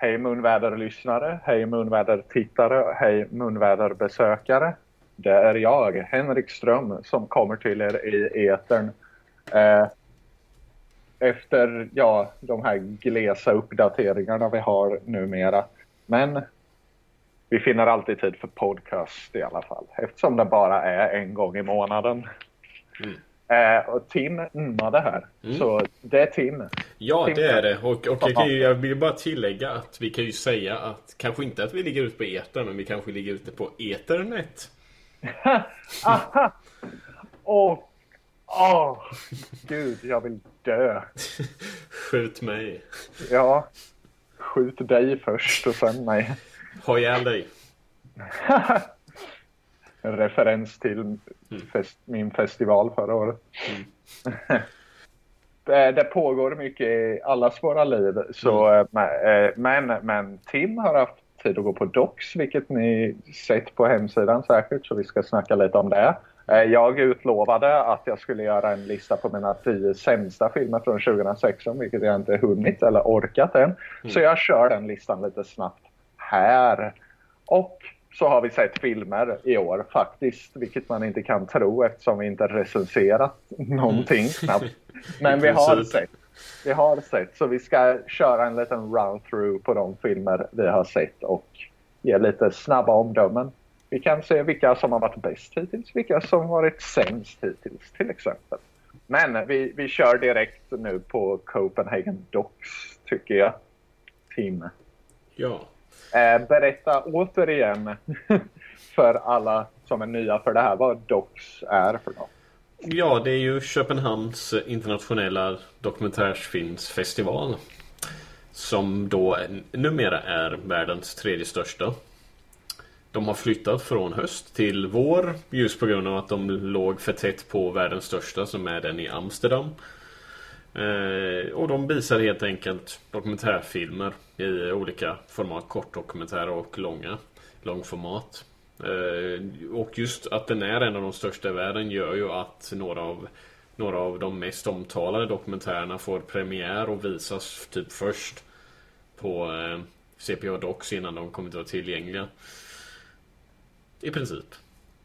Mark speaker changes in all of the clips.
Speaker 1: Hej munväderlyssnare, hej munvädertittare, hej munväderbesökare. Det är jag, Henrik Ström, som kommer till er i etern. Eh, efter ja, de här glesa uppdateringarna vi har numera. Men vi finner alltid tid för podcast i alla fall. Eftersom det bara är en gång i månaden. Mm. Eh, och Tim ummade här. Mm. Så det är Tim.
Speaker 2: Ja, det är det. Och, och jag, ju, jag, vill bara tillägga att vi kan ju säga att kanske inte att vi ligger ute på etern, men vi kanske ligger ute på ethernet.
Speaker 1: Aha! Åh, oh, oh, gud, jag vill dö.
Speaker 2: Skjut mig.
Speaker 1: Ja, skjut dig först och sen mig.
Speaker 2: Ha ihjäl dig.
Speaker 1: En referens till mm. fest, min festival förra året. Mm. Det, det, pågår mycket i allas våra liv. Så, mm. Eh, men, men Tim har haft tid att gå på Docs, vilket ni sett på hemsidan säkert. Så vi ska snacka lite om det. Eh, jag utlovade att jag skulle göra en lista på mina tio sämsta filmer från 2016, vilket jag inte hunnit eller orkat än. Mm. Så jag kör den listan lite snabbt här. Och så har vi sett filmer i år faktiskt, vilket man inte kan tro eftersom vi inte recenserat någonting mm. knappt. Men vi har sett. Vi har sett, så vi ska köra en liten run-through på de filmer vi har sett och ge lite snabba omdömen. Vi kan se vilka som har varit bäst hittills, vilka som varit sämst hittills till exempel. Men vi, vi kör direkt nu på Copenhagen Docs tycker jag. Tim.
Speaker 2: Ja.
Speaker 1: Eh, berätta återigen för alla som är nya för det här vad Docs är för något.
Speaker 2: Ja, det är ju Köpenhamns internationella dokumentärsfilmsfestival. Som då numera är världens tredje största. De har flyttat från höst till vår just på grund av att de låg för tätt på världens största som är den i Amsterdam. Eh, och de visar helt enkelt dokumentärfilmer i olika format, kortdokumentärer och långa långformat. Eh, och just att den är en av de största i världen gör ju att några av några av de mest omtalade dokumentärerna får premiär och visas typ först på eh, CPA Docs innan de kommer att vara tillgängliga. I princip.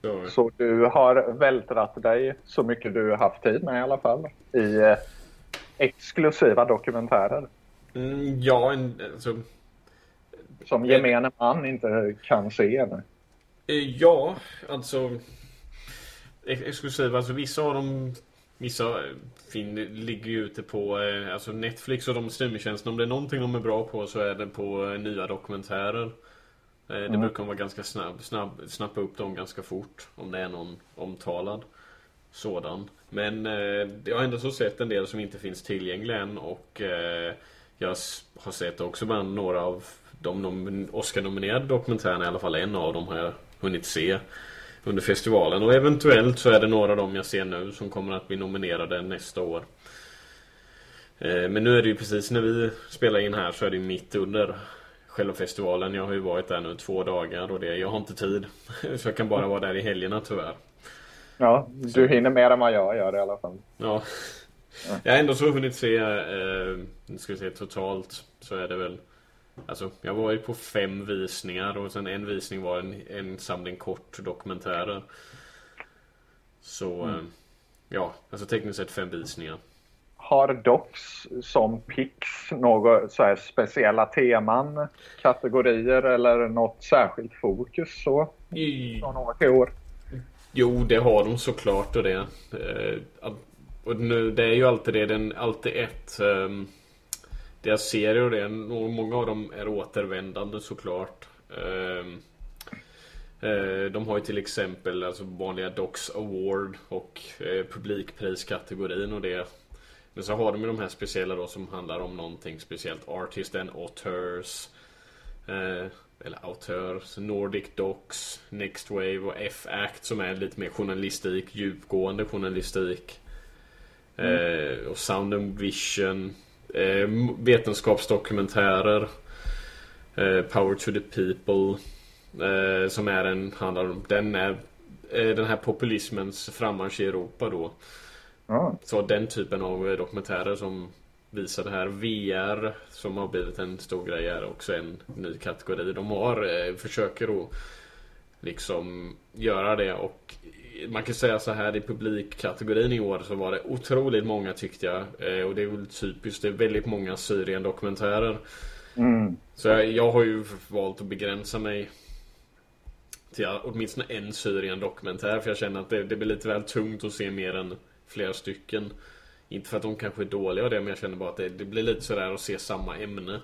Speaker 1: Så. så du har vältrat dig så mycket du haft tid med i alla fall i eh, exklusiva dokumentärer.
Speaker 2: Mm, ja, en, alltså,
Speaker 1: Som gemene man inte kan se.
Speaker 2: Eh, ja, alltså exklusiva. Alltså vissa av dem Vissa fin, ligger ju ute på eh, alltså Netflix och de streamingtjänsterna. Om det är någonting de är bra på så är det på eh, nya dokumentärer. Det mm. brukar vara ganska snabb, snabb, snappa upp dem ganska fort. Om det är någon omtalad sådan. Men eh, jag har ändå så sett en del som inte finns tillgängliga än och eh, jag har sett också bland några av de Oscar-nominerade dokumentärerna, i alla fall en av dem har jag hunnit se under festivalen. Och eventuellt så är det några av dem jag ser nu som kommer att bli nominerade nästa år. Eh, men nu är det ju precis när vi spelar in här så är det mitt under själva festivalen. Jag har ju varit där nu två dagar och det, jag har inte tid. Så jag kan bara vara där i helgerna tyvärr.
Speaker 1: Ja, du hinner mer än vad jag gör i alla fall.
Speaker 2: Ja. Ja. Jag har ändå så hunnit se, eh, ska vi se totalt så är det väl Alltså, jag var ju på fem visningar och sen en visning var en, en samling kort dokumentärer. Så, mm. eh, ja, alltså tekniskt sett fem visningar.
Speaker 1: Har Docs som Pix några så speciella teman, kategorier eller något särskilt fokus så? Från år till år?
Speaker 2: Jo, det har de såklart och det. Och nu, det är ju alltid det, den, alltid ett um, Deras serier och det, många av dem är återvändande såklart. Um, de har ju till exempel alltså vanliga Docs Award och eh, publikpriskategorin och det. Men så har de ju de här speciella då som handlar om någonting speciellt. Artist and Authors. Eh, eller auteurs, Nordic Docs, Next Wave och F-Act som är lite mer journalistik, djupgående journalistik. Mm. Eh, och Sound and Vision, eh, vetenskapsdokumentärer, eh, Power to the People, som är en, handlar om, den är den här populismens frammarsch i Europa då. Mm. Så den typen av dokumentärer som visade här. VR som har blivit en stor grej är också en ny kategori. De har, försöker att liksom göra det och man kan säga så här i publikkategorin i år så var det otroligt många tyckte jag. Eh, och det är väl typiskt, det är väldigt många Syrien-dokumentärer.
Speaker 1: Mm.
Speaker 2: Så jag, jag har ju valt att begränsa mig till åtminstone en Syrien-dokumentär. För jag känner att det, det blir lite väl tungt att se mer än flera stycken. Inte för att de kanske är dåliga av det, men jag känner bara att det, det blir lite sådär att se samma ämne.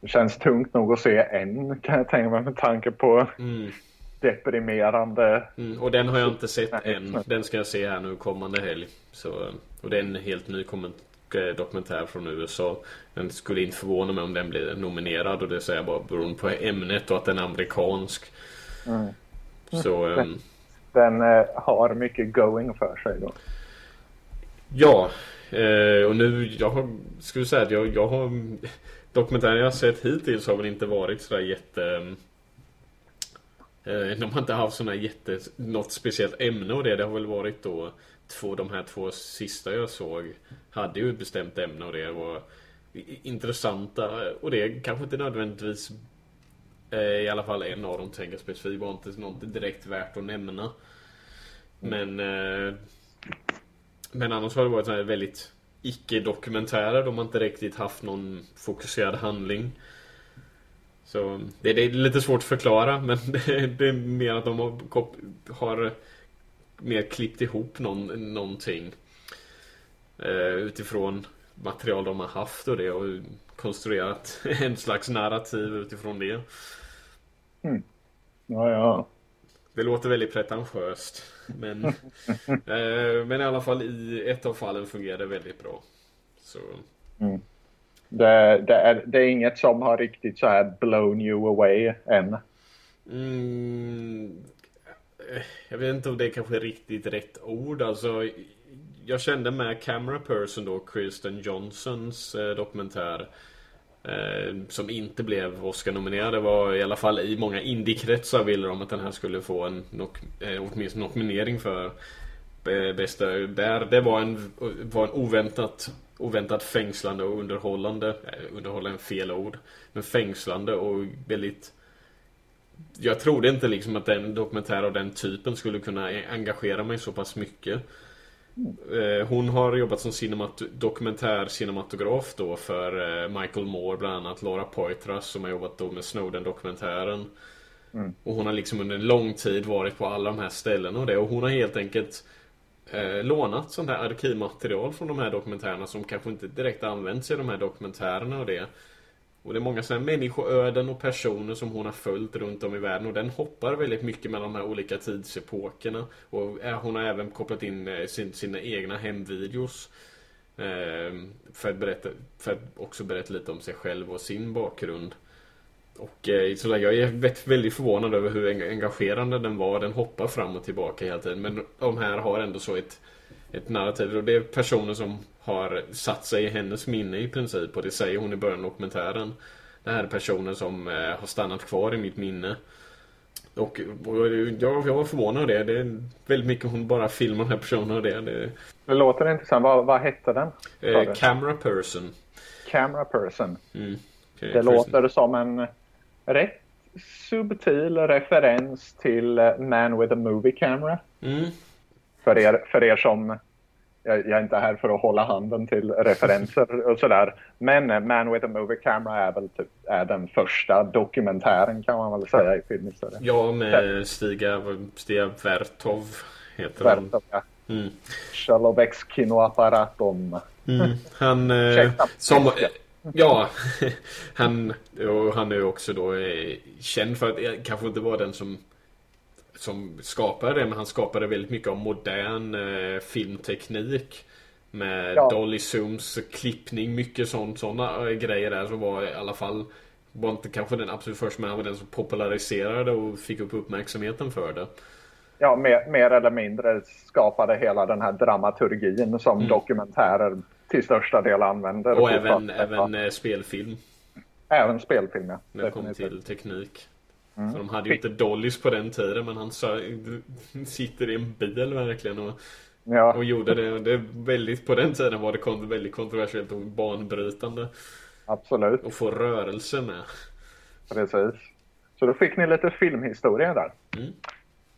Speaker 1: Det känns tungt nog att se en kan jag tänka mig med tanke på
Speaker 2: Mm.
Speaker 1: Deprimerande.
Speaker 2: Mm, och den har jag inte sett
Speaker 1: Nej,
Speaker 2: än. Den ska jag se här nu kommande helg. Så, och det är en helt ny eh, dokumentär från USA. Den skulle inte förvåna mig om den blir nominerad och det säger jag bara beroende på ämnet och att den är amerikansk.
Speaker 1: Mm.
Speaker 2: Så ehm,
Speaker 1: Den eh, har mycket going för sig då.
Speaker 2: ja. Eh, och nu, jag har, skulle säga att jag, jag har Dokumentären jag har sett hittills har väl inte varit sådär jätte eh, Eh, de har inte haft sådana jätte Något speciellt ämne och det. Det har väl varit då två, De här två sista jag såg Hade ju ett bestämt ämne och det var Intressanta och det kanske inte nödvändigtvis eh, I alla fall en av dem tänker specifikt var inte något direkt värt att nämna Men eh, Men annars har det varit väldigt icke-dokumentärer. De har inte riktigt haft någon fokuserad handling. Så det, det är lite svårt att förklara men det, det är mer att de har, har mer klippt ihop någon, någonting. Eh, utifrån material de har haft och det och konstruerat en slags narrativ utifrån det.
Speaker 1: Ja, ja.
Speaker 2: Det låter väldigt pretentiöst. Men, eh, men i alla fall i ett av fallen fungerar det väldigt bra. Så
Speaker 1: det, det, är, det är inget som har riktigt så här blown you away än.
Speaker 2: Mm, jag vet inte om det är kanske är riktigt rätt ord. Alltså, jag kände med Camera Person då, Kristen Johnsons eh, dokumentär. Eh, som inte blev Oscar-nominerad. Det var i alla fall i många indiekretsar ville de att den här skulle få en nok, eh, åtminstone nominering för eh, bästa. Där, det var en, var en oväntat, oväntat fängslande och underhållande. Eh, underhållande är fel ord. Men fängslande och väldigt jag trodde inte liksom att en dokumentär av den typen skulle kunna engagera mig så pass mycket. Eh, Hon har jobbat som cinemat dokumentär cinematograf då för eh, Michael Moore bland annat. Laura Poitras som har jobbat då med Snowden-dokumentären. Och hon har liksom under en lång tid varit på alla de här ställena och det. Och hon har helt enkelt eh, lånat sånt här arkivmaterial från de här dokumentärerna som kanske inte direkt används i de här dokumentärerna och det. Och det är många sådana här människoöden och personer som hon har följt runt om i världen och den hoppar väldigt mycket mellan de här olika tidsepokerna. Och eh, hon har även kopplat in eh, sin, sina egna hemvideos. Eh, för, att berätta, för att också berätta lite om sig själv och sin bakgrund. Och eh, sådär, jag är väldigt, förvånad över hur eng- engagerande den var. Den hoppar fram och tillbaka hela tiden. Men de här har ändå så ett, ett narrativ. Och det är personer som har satt sig i hennes minne i princip. Och det säger hon i början av dokumentären. Det här är personer som eh, har stannat kvar i mitt minne. Och, och jag, jag var förvånad av det. Det är väldigt mycket hon bara filmar de här personerna och det. det
Speaker 1: Det låter intressant. Vad, vad hette den?
Speaker 2: eh, camera person.
Speaker 1: Camera person.
Speaker 2: Mm. Okej,
Speaker 1: Det
Speaker 2: Kristen.
Speaker 1: låter som en rätt subtil referens till eh, Man with a Movie Camera.
Speaker 2: Mm.
Speaker 1: För er, för er som... Jag, jag är inte här för att hålla handen till referenser och sådär. Men eh, Man with a Movie Camera är väl typ är den första dokumentären kan man väl säga i filmhistorien.
Speaker 2: Ja, med Stiga, Stiga Vertov heter han.
Speaker 1: Verkligen, ja.
Speaker 2: Mm.
Speaker 1: Shalovex kinoapparatum.
Speaker 2: Mm. Han eh, som Ja, han, och han är ju också då eh, känd för att eh, kanske inte vara den som som skapade det, men han skapade väldigt mycket av modern eh, filmteknik. Med
Speaker 1: Ja.
Speaker 2: Dolly Zooms klippning, mycket sånt, sådana eh, grejer där som var i alla fall var inte kanske den absolut första, men han var den som populariserade och fick upp uppmärksamheten för det.
Speaker 1: Ja, mer, mer eller mindre skapade hela den här dramaturgin som dokumentärer till största del använder.
Speaker 2: Mm. Och även, även eh, spelfilm.
Speaker 1: även spelfilm, ja.
Speaker 2: När det kom till teknik. För de hade ju inte Dollys på den tiden men han sitter i en bil verkligen och Ja. Och gjorde det. det väldigt, på den tiden var det väldigt kontroversiellt och banbrytande.
Speaker 1: Absolut.
Speaker 2: Och få rörelse med.
Speaker 1: Precis. Så då fick ni lite filmhistoria där. Mm.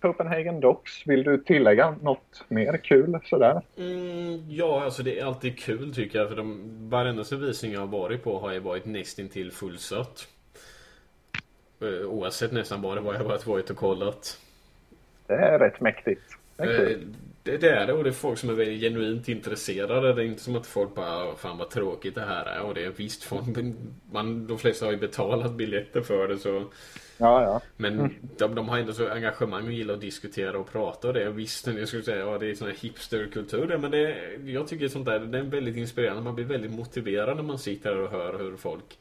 Speaker 1: Copenhagen Docs, vill du tillägga något mer kul sådär?
Speaker 2: Mm, ja, alltså det är alltid kul tycker jag. För de, varenda visning jag har varit på har ju varit nästintill fullsatt. Eh, oavsett nästan bara vad jag har varit och kollat.
Speaker 1: Det är rätt mäktigt.
Speaker 2: Det är, eh, det, det är det och det är folk som är väldigt genuint intresserade. Det är inte som att folk bara Fan vad tråkigt det här är. Och det är visst folk, man, De flesta har ju betalat biljetter för det så
Speaker 1: Ja, ja.
Speaker 2: Men de, de, har ändå så engagemang och gillar att diskutera och prata och det. Visst, jag skulle säga ja, det är sån här hipsterkultur men det, jag tycker sånt där det är väldigt inspirerande. Man blir väldigt motiverad när man sitter där och hör hur folk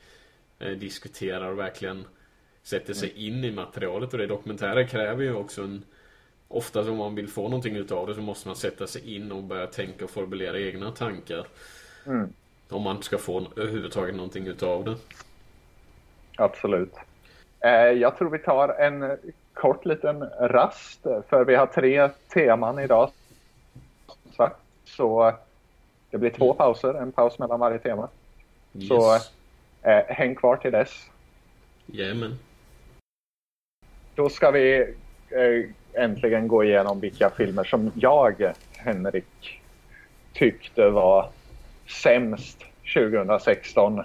Speaker 2: eh, diskuterar och verkligen sätter sig in i materialet. Och det dokumentärer kräver ju också en Ofta om man vill få någonting utav det så måste man sätta sig in och börja tänka och formulera egna tankar.
Speaker 1: Mm.
Speaker 2: Om man ska få överhuvudtaget någonting utav det.
Speaker 1: Absolut. Eh, jag tror vi tar en kort liten rast för vi har tre teman idag. Så det blir två pauser, en paus mellan varje tema. Yes. Så eh, häng kvar till dess.
Speaker 2: Jajamän.
Speaker 1: Då ska vi eh, äntligen gå igenom vilka filmer som jag, Henrik, tyckte var sämst 2016.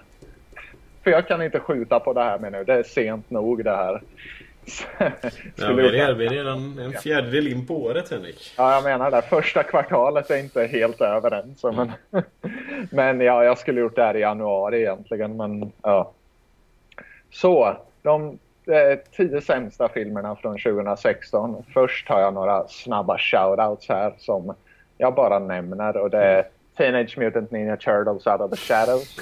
Speaker 1: För jag kan inte skjuta på det här med nu. Det är sent nog det här.
Speaker 2: ja, vi, är, vi är redan en fjärdedel in på året Henrik.
Speaker 1: Ja, jag menar det. Första kvartalet är inte helt över än. Så, men, men ja, jag skulle gjort det här i januari egentligen. Men, ja. Så, de eh, tio sämsta filmerna från 2016. Först har jag några snabba shoutouts här som jag bara nämner. Och det är Teenage Mutant Ninja Turtles Out of the Shadows.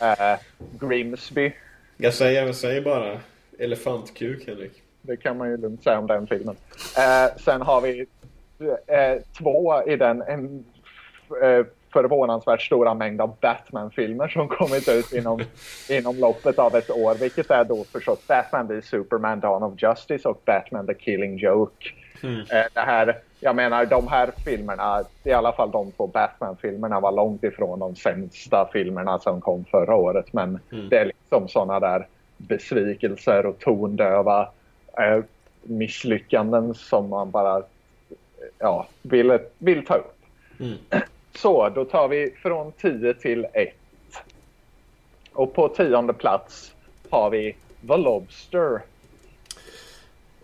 Speaker 1: uh, Grimsby.
Speaker 2: Jag säger, jag säger bara elefantkuk, Henrik.
Speaker 1: Det kan man ju lugnt säga om den filmen. Uh, sen har vi uh, två i den en, förvånansvärt stora mängd av Batman-filmer som kommit ut inom, inom loppet av ett år. Vilket är då förstås Batman v Superman Dawn of Justice och Batman the Killing Joke. Mm. Det här jag menar de här filmerna, i alla fall de två Batman-filmerna var långt ifrån de sämsta filmerna som kom förra året. Men mm. det är liksom sådana där besvikelser och tondöva eh, misslyckanden som man bara ja, vill, vill ta upp. Mm. Så, då tar vi från 10 till 1. Och på tionde plats har vi The Lobster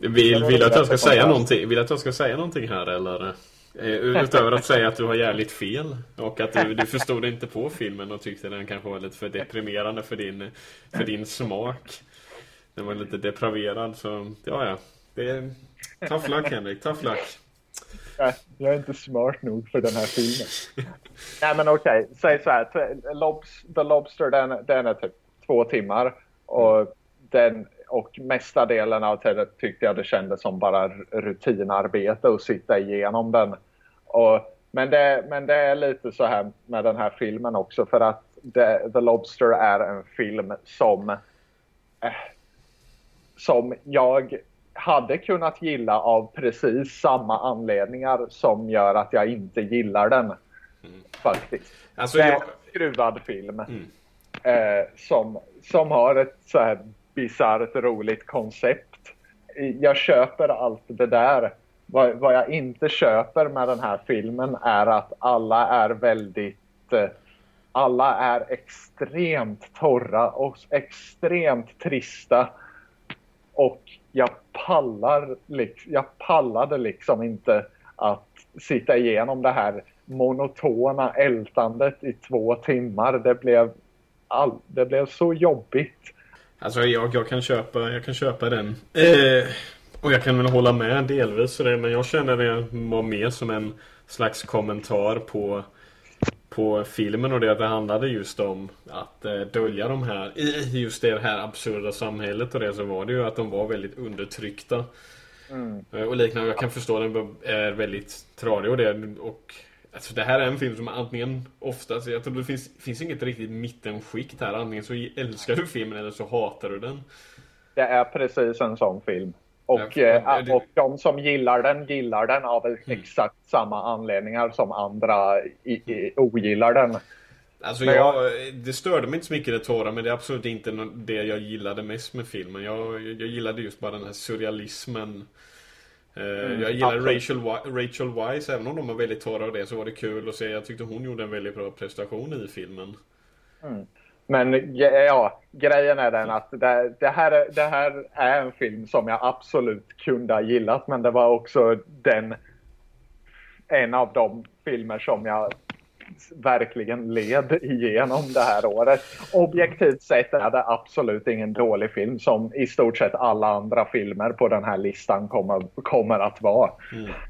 Speaker 2: vill, vill att jag ska säga någonting? Vill att jag ska säga någonting här eller? Eh, utöver att säga att du har jävligt fel och att du, du förstod inte på filmen och tyckte den kanske var lite för deprimerande för din, för din smak. Den var lite depraverad så ja ja. Det är tough luck Henrik, tough luck.
Speaker 1: Jag är inte smart nog för den här filmen. Nej men okej, okay. säg så här. Lobs, The Lobster den, den är typ två timmar och den och mesta delen av tiden tyckte jag det kändes som bara rutinarbete att sitta igenom den. Och, men, det, men det är lite så här med den här filmen också för att det, The Lobster är en film som eh, som jag hade kunnat gilla av precis samma anledningar som gör att jag inte gillar den. Mm. Faktiskt. Alltså, det är en skruvad film. Mm. Eh, som, som har ett så här bisarrt roligt koncept. Jag köper allt det där. Vad, vad, jag inte köper med den här filmen är att alla är väldigt... Eh, alla är extremt torra och extremt trista. Och jag pallar jag pallade liksom inte att sitta igenom det här monotona ältandet i två timmar. Det blev, all, det blev så jobbigt.
Speaker 2: Alltså jag, jag, kan, köpa, jag kan köpa den. Eh, och jag kan väl hålla med delvis det. Men jag känner det var mer som en slags kommentar på, på filmen. Och det att det handlade just om att eh, dölja de här, i just det här absurda samhället. Och det så var det ju att de var väldigt undertryckta. Mm. Eh, och liknande, jag kan förstå den är väldigt tradig och det. Och Alltså det här är en film som antingen oftast, jag tror det finns, finns inget riktigt mittenskikt här. Antingen så älskar du filmen eller så hatar du den.
Speaker 1: Det är precis en sån film. Och,
Speaker 2: Ja,
Speaker 1: eh,
Speaker 2: det-
Speaker 1: och de som gillar den gillar den av
Speaker 2: Mm.
Speaker 1: exakt samma anledningar som andra i, i, ogillar den.
Speaker 2: Alltså
Speaker 1: Men
Speaker 2: jag, det störde mig inte så mycket det torra men det är absolut inte det jag gillade mest med filmen. Jag, jag gillade just bara den här surrealismen. Eh, jag gillade
Speaker 1: absolut.
Speaker 2: Rachel, Rachel Weisz, även om de var väldigt torra och det så var det kul att se. Jag tyckte hon gjorde en väldigt bra prestation i filmen.
Speaker 1: Men ge- ja, grejen är den att det, det, här, är- det här är en film som jag absolut kunde ha gillat men det var också den en av de filmer som jag verkligen led igenom det här året. Objektivt sett är det absolut ingen dålig film som i stort sett alla andra filmer på den här listan kommer, kommer att vara.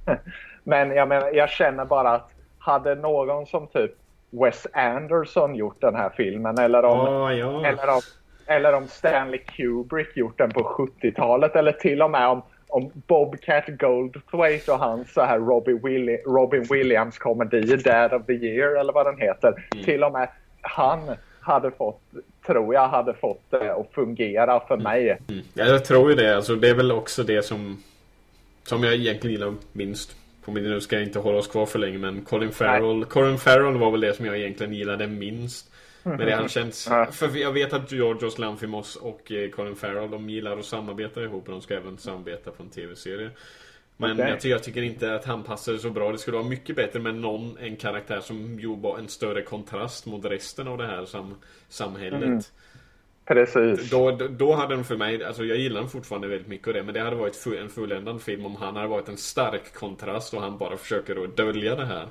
Speaker 1: Men jag, menar, jag känner bara att hade någon som typ Wes Anderson gjort den här filmen eller om,
Speaker 2: Ja, ja.
Speaker 1: eller om, eller om Stanley Kubrick gjort den på 70-talet eller till och med om, om Bobcat Goldthwait och hans så här Robbie Willi, Robin Williams komedi Dad of the Year eller vad den heter. Till och med han hade fått, tror jag, hade fått det att fungera för mig.
Speaker 2: Mm. Ja, jag tror ju det. Alltså, det är väl också det som, som jag egentligen gillar minst. På min, nu ska jag inte hålla oss kvar för länge men Colin Farrell, Colin Farrell var väl det som jag egentligen gillade minst. Men det han känns,
Speaker 1: Ja.
Speaker 2: för jag vet att Georgios Lanthimos och eh, Colin Farrell de gillar att samarbeta ihop och de ska även samarbeta på en tv-serie. Men
Speaker 1: Okej.
Speaker 2: jag, tycker, jag tycker inte att han passade så bra. Det skulle vara mycket bättre med någon, en karaktär som gjorde en större kontrast mot resten av det här sam, samhället.
Speaker 1: Mm. Precis.
Speaker 2: Då, då, hade den för mig, alltså jag gillar den fortfarande väldigt mycket och det, men det hade varit en fulländad film om han hade varit en stark kontrast och han bara försöker att dölja det här.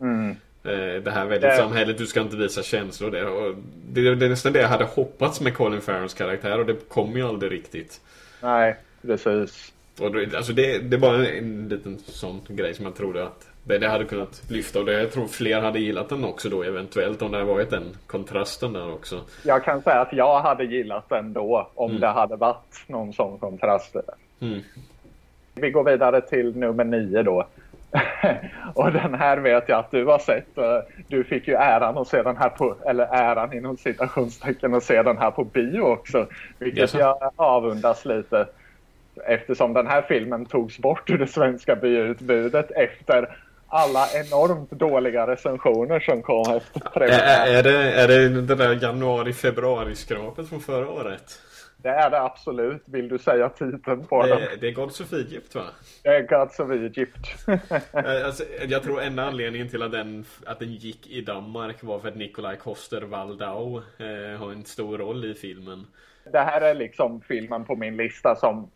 Speaker 2: Eh, Det här väldigt samhället, du ska inte visa känslor det, och det, det är nästan det jag hade hoppats med Colin Farrells karaktär och det kom ju aldrig riktigt.
Speaker 1: Nej, precis.
Speaker 2: Och det, alltså det, det är bara en, en liten sån grej som jag trodde att det, det hade kunnat lyfta och det, jag tror fler hade gillat den också då eventuellt om det hade varit den kontrasten där också.
Speaker 1: Jag kan säga att jag hade gillat den då om det hade varit någon sån kontrast.
Speaker 2: Mm.
Speaker 1: Vi går vidare till nummer nio då. och den här vet jag att du har sett. Du fick ju äran att se den här på, eller äran inom citationstecken att se den här på bio också. Vilket
Speaker 2: Jaså?
Speaker 1: jag avundas lite. Eftersom den här filmen togs bort ur det svenska bioutbudet efter alla enormt dåliga recensioner som kom efter
Speaker 2: Är,
Speaker 1: premiären.
Speaker 2: är, det, är det det där januari-februari-skrapet från förra året?
Speaker 1: Det är det absolut. Vill du säga titeln på den?
Speaker 2: Det, det är Gods of Egypt va?
Speaker 1: Det är Gods of Egypt.
Speaker 2: Eh, Alltså, jag tror enda anledningen till att den, att den gick i Danmark var för att Nikolaj Koster-Waldau eh, har en stor roll i filmen.
Speaker 1: det här är liksom filmen på min lista som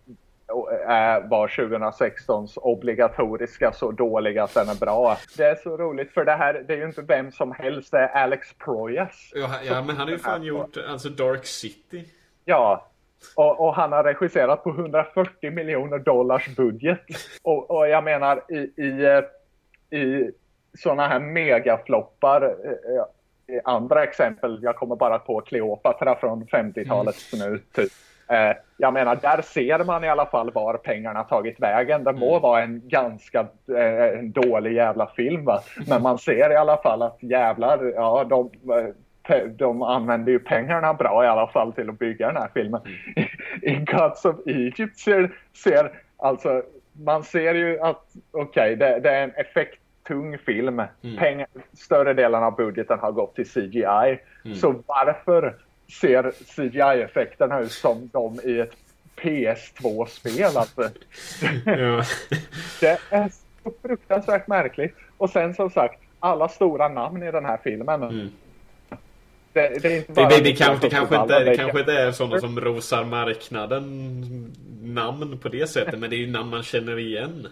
Speaker 1: eh, var 2016s obligatoriska så dålig att den är bra. Det är så roligt för det här, det är ju inte vem som helst, det är Alex Proyas.
Speaker 2: Ja, ja men han har ju fan gjort alltså Dark City.
Speaker 1: Ja. Och, och han har regisserat på 140 miljoner dollars budget. Och, och jag menar i, i, eh, i sådana här megafloppar, eh, i andra exempel, jag kommer bara på Cleopatra från 50-talet nu typ. Eh, jag menar, där ser man i alla fall var pengarna tagit vägen. Det må vara en ganska eh, en dålig jävla film, va? men man ser i alla fall att jävlar, ja, de, eh, de använder ju pengarna bra i alla fall till att bygga den här filmen. I Gods of Egypt ser, ser alltså, man ser ju att, okej, det, det är en effekttung film. Pengar, större delen av budgeten har gått till CGI. Så varför ser CGI-effekterna ut som de i ett PS2-spel? Alltså,
Speaker 2: Ja.
Speaker 1: det är så fruktansvärt märkligt. Och sen som sagt, alla stora namn i den här filmen. Det, det är inte
Speaker 2: Det,
Speaker 1: bara
Speaker 2: det, kanske, det, kanske inte, det
Speaker 1: är-
Speaker 2: kanske inte är sådana som rosar marknaden namn på det sättet, men det är ju namn man känner igen.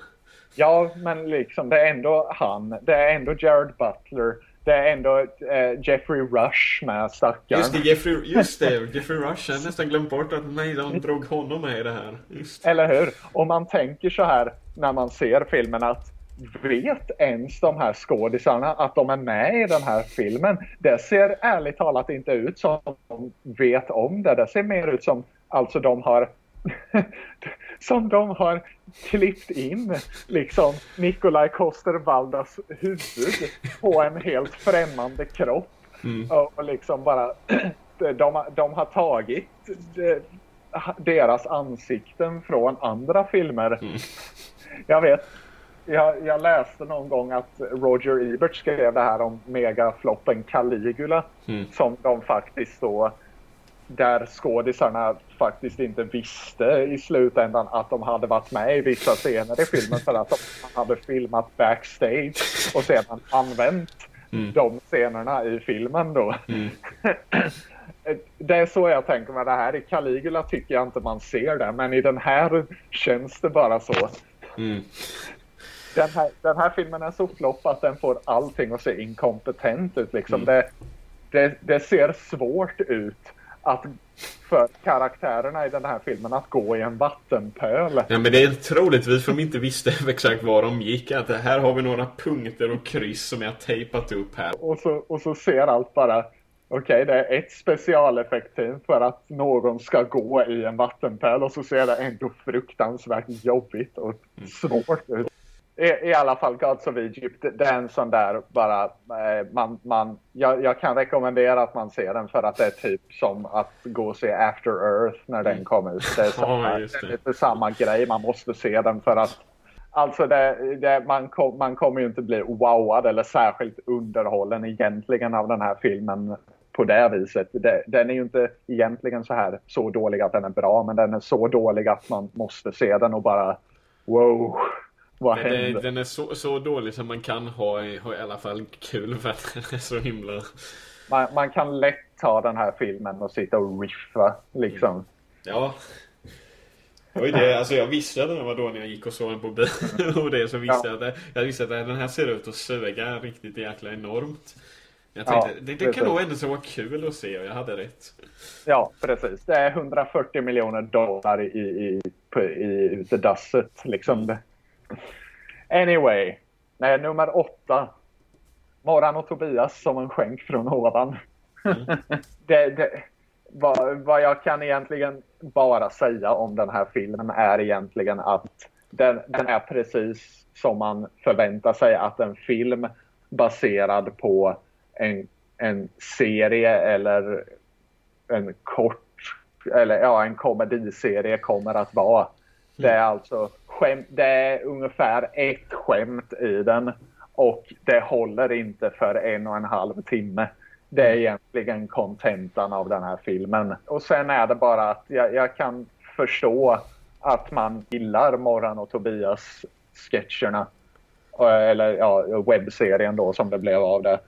Speaker 1: Ja, men liksom det är ändå han. Det är ändå Jared Butler. Det är ändå eh, Jeffrey Rush med stackaren.
Speaker 2: Just det, Jeffrey, just det, Jeffrey Rush. Jag har nästan glömt bort att nej, de drog honom med i det här. Just.
Speaker 1: Eller hur? Och man tänker så här när man ser filmen att vet ens de här skådisarna att de är med i den här filmen? Det ser ärligt talat inte ut som de vet om det. Det ser mer ut som alltså de har som de har klippt in liksom Nikolaj Koster-Waldas huvud på en helt främmande kropp. Och, och liksom bara de, de har tagit eh, deras ansikten från andra filmer.
Speaker 2: Mm.
Speaker 1: Jag vet, jag, jag, läste någon gång att Roger Ebert skrev det här om megafloppen Caligula mm. som de faktiskt då där skådisarna faktiskt inte visste i slutändan att de hade varit med i vissa scener i filmen för att de hade filmat backstage och sedan använt mm. de scenerna i filmen då. Mm. det är så jag tänker med det här. I Caligula tycker jag inte man ser det, men i den här känns det bara så. Mm. Den, här, den här filmen är så flopp att den får allting att se inkompetent ut. Liksom. Mm. Det, det, det ser svårt ut att för karaktärerna i den här filmen att gå i en vattenpöl.
Speaker 2: Ja, men det är troligtvis för de inte visste exakt var de gick. Att här har vi några punkter och kryss som jag tejpat upp här.
Speaker 1: Och så, och så ser allt bara Okej, okay, det är ett specialeffektteam för att någon ska gå i en vattenpöl och så ser det ändå fruktansvärt jobbigt och mm. svårt ut. I, I, alla fall Gods of Egypt, det är en sån där bara, eh, man, man, jag, jag, kan rekommendera att man ser den för att det är typ som att gå och se After Earth när den mm. kom ut. Det är, samma, oh, det är lite samma grej, man måste se den för att Alltså det, det, man, kom, man kommer ju inte bli wowad eller särskilt underhållen egentligen av den här filmen på det viset. Det, den är ju inte egentligen så här så dålig att den är bra men den är så dålig att man måste se den och bara wow. Vad
Speaker 2: den, händer? den är så, så dålig som man kan ha, ha i alla fall kul för att den är så himla...
Speaker 1: Man, man kan lätt ta den här filmen och sitta och riffa liksom. Mm.
Speaker 2: Ja. Var det, alltså jag visste att den var då när jag gick och såg den på bio och det så visste ja. jag att jag visste att den här ser ut att suga riktigt jäkla enormt. Jag tänkte, ja, det, det kan nog ändå så vara kul att se och jag hade rätt.
Speaker 1: Ja, precis. Det är 140 miljoner dollar i, i, i, i utedasset liksom. Anyway, nej, nummer åtta. Moran och Tobias som en skänk från ovan. Mm. det, det, vad, vad jag kan egentligen bara säga om den här filmen är egentligen att den, den är precis som man förväntar sig att en film baserad på en, en serie eller en kort eller ja, en komediserie kommer att vara. Det är alltså skämt, det är ungefär ett skämt i den och det håller inte för en och en halv timme. Det är egentligen kontentan av den här filmen. Och sen är det bara att jag, jag kan förstå att man gillar Morran och Tobias sketcherna. Eller ja, webbserien då som det blev av det.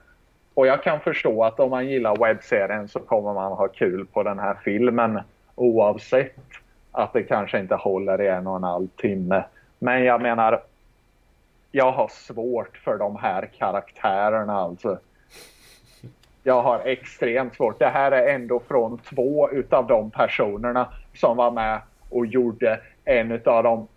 Speaker 1: Och jag kan förstå att om man gillar webbserien så kommer man ha kul på den här filmen oavsett att det kanske inte håller i en och en halv timme. Men jag menar, jag har svårt för de här karaktärerna alltså. Jag har extremt svårt. Det här är ändå från två utav de personerna som var med och gjorde en utav de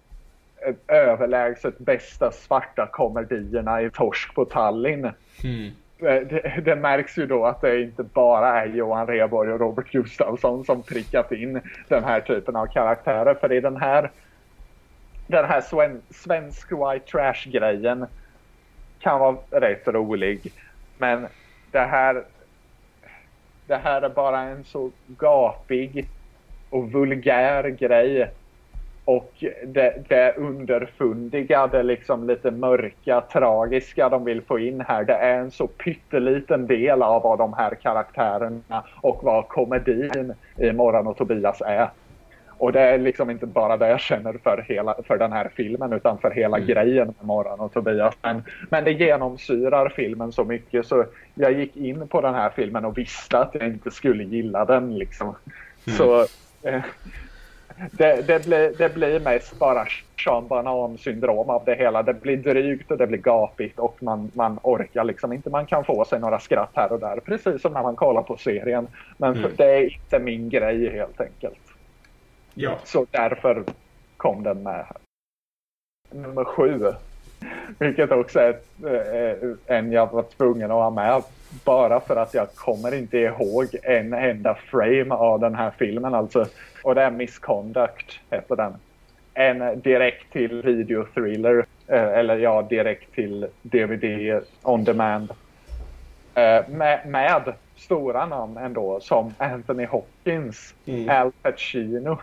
Speaker 1: eh, överlägset bästa svarta komedierna i Torsk på Tallinn. Mm. Eh, det, det, märks ju då att det inte bara är Johan Reborg och Robert Gustafsson som prickat in den här typen av karaktärer. För i den här, den här sven, svensk white trash-grejen kan vara rätt rolig. Men det här, det här är bara en så gapig och vulgär grej och det, det underfundiga, det liksom lite mörka, tragiska de vill få in här, det är en så pytteliten del av vad de här karaktärerna och vad komedin i Morran och Tobias är. Och det är liksom inte bara det jag känner för, hela, för den här filmen utan för hela mm. grejen med Morran och Tobias. Men, men det genomsyrar filmen så mycket så jag gick in på den här filmen och visste att jag inte skulle gilla den. Liksom. Mm. Så eh, det, det, blir, det blir mest bara Sean Banan-syndrom av det hela. Det blir drygt och det blir gapigt och man, man orkar liksom inte. Man kan få sig några skratt här och där, precis som när man kollar på serien. Men mm. det är inte min grej helt enkelt. Ja. Så därför kom den med. Nummer sju. Vilket också är eh, en jag var tvungen att ha med. Bara för att jag kommer inte ihåg en enda frame av den här filmen. Alltså och det är Misconduct, heter den. En direkt till videothriller, eh, eller ja, direkt till DVD on demand. Eh, med, med stora namn ändå, som Anthony Hopkins, mm. Al Pacino,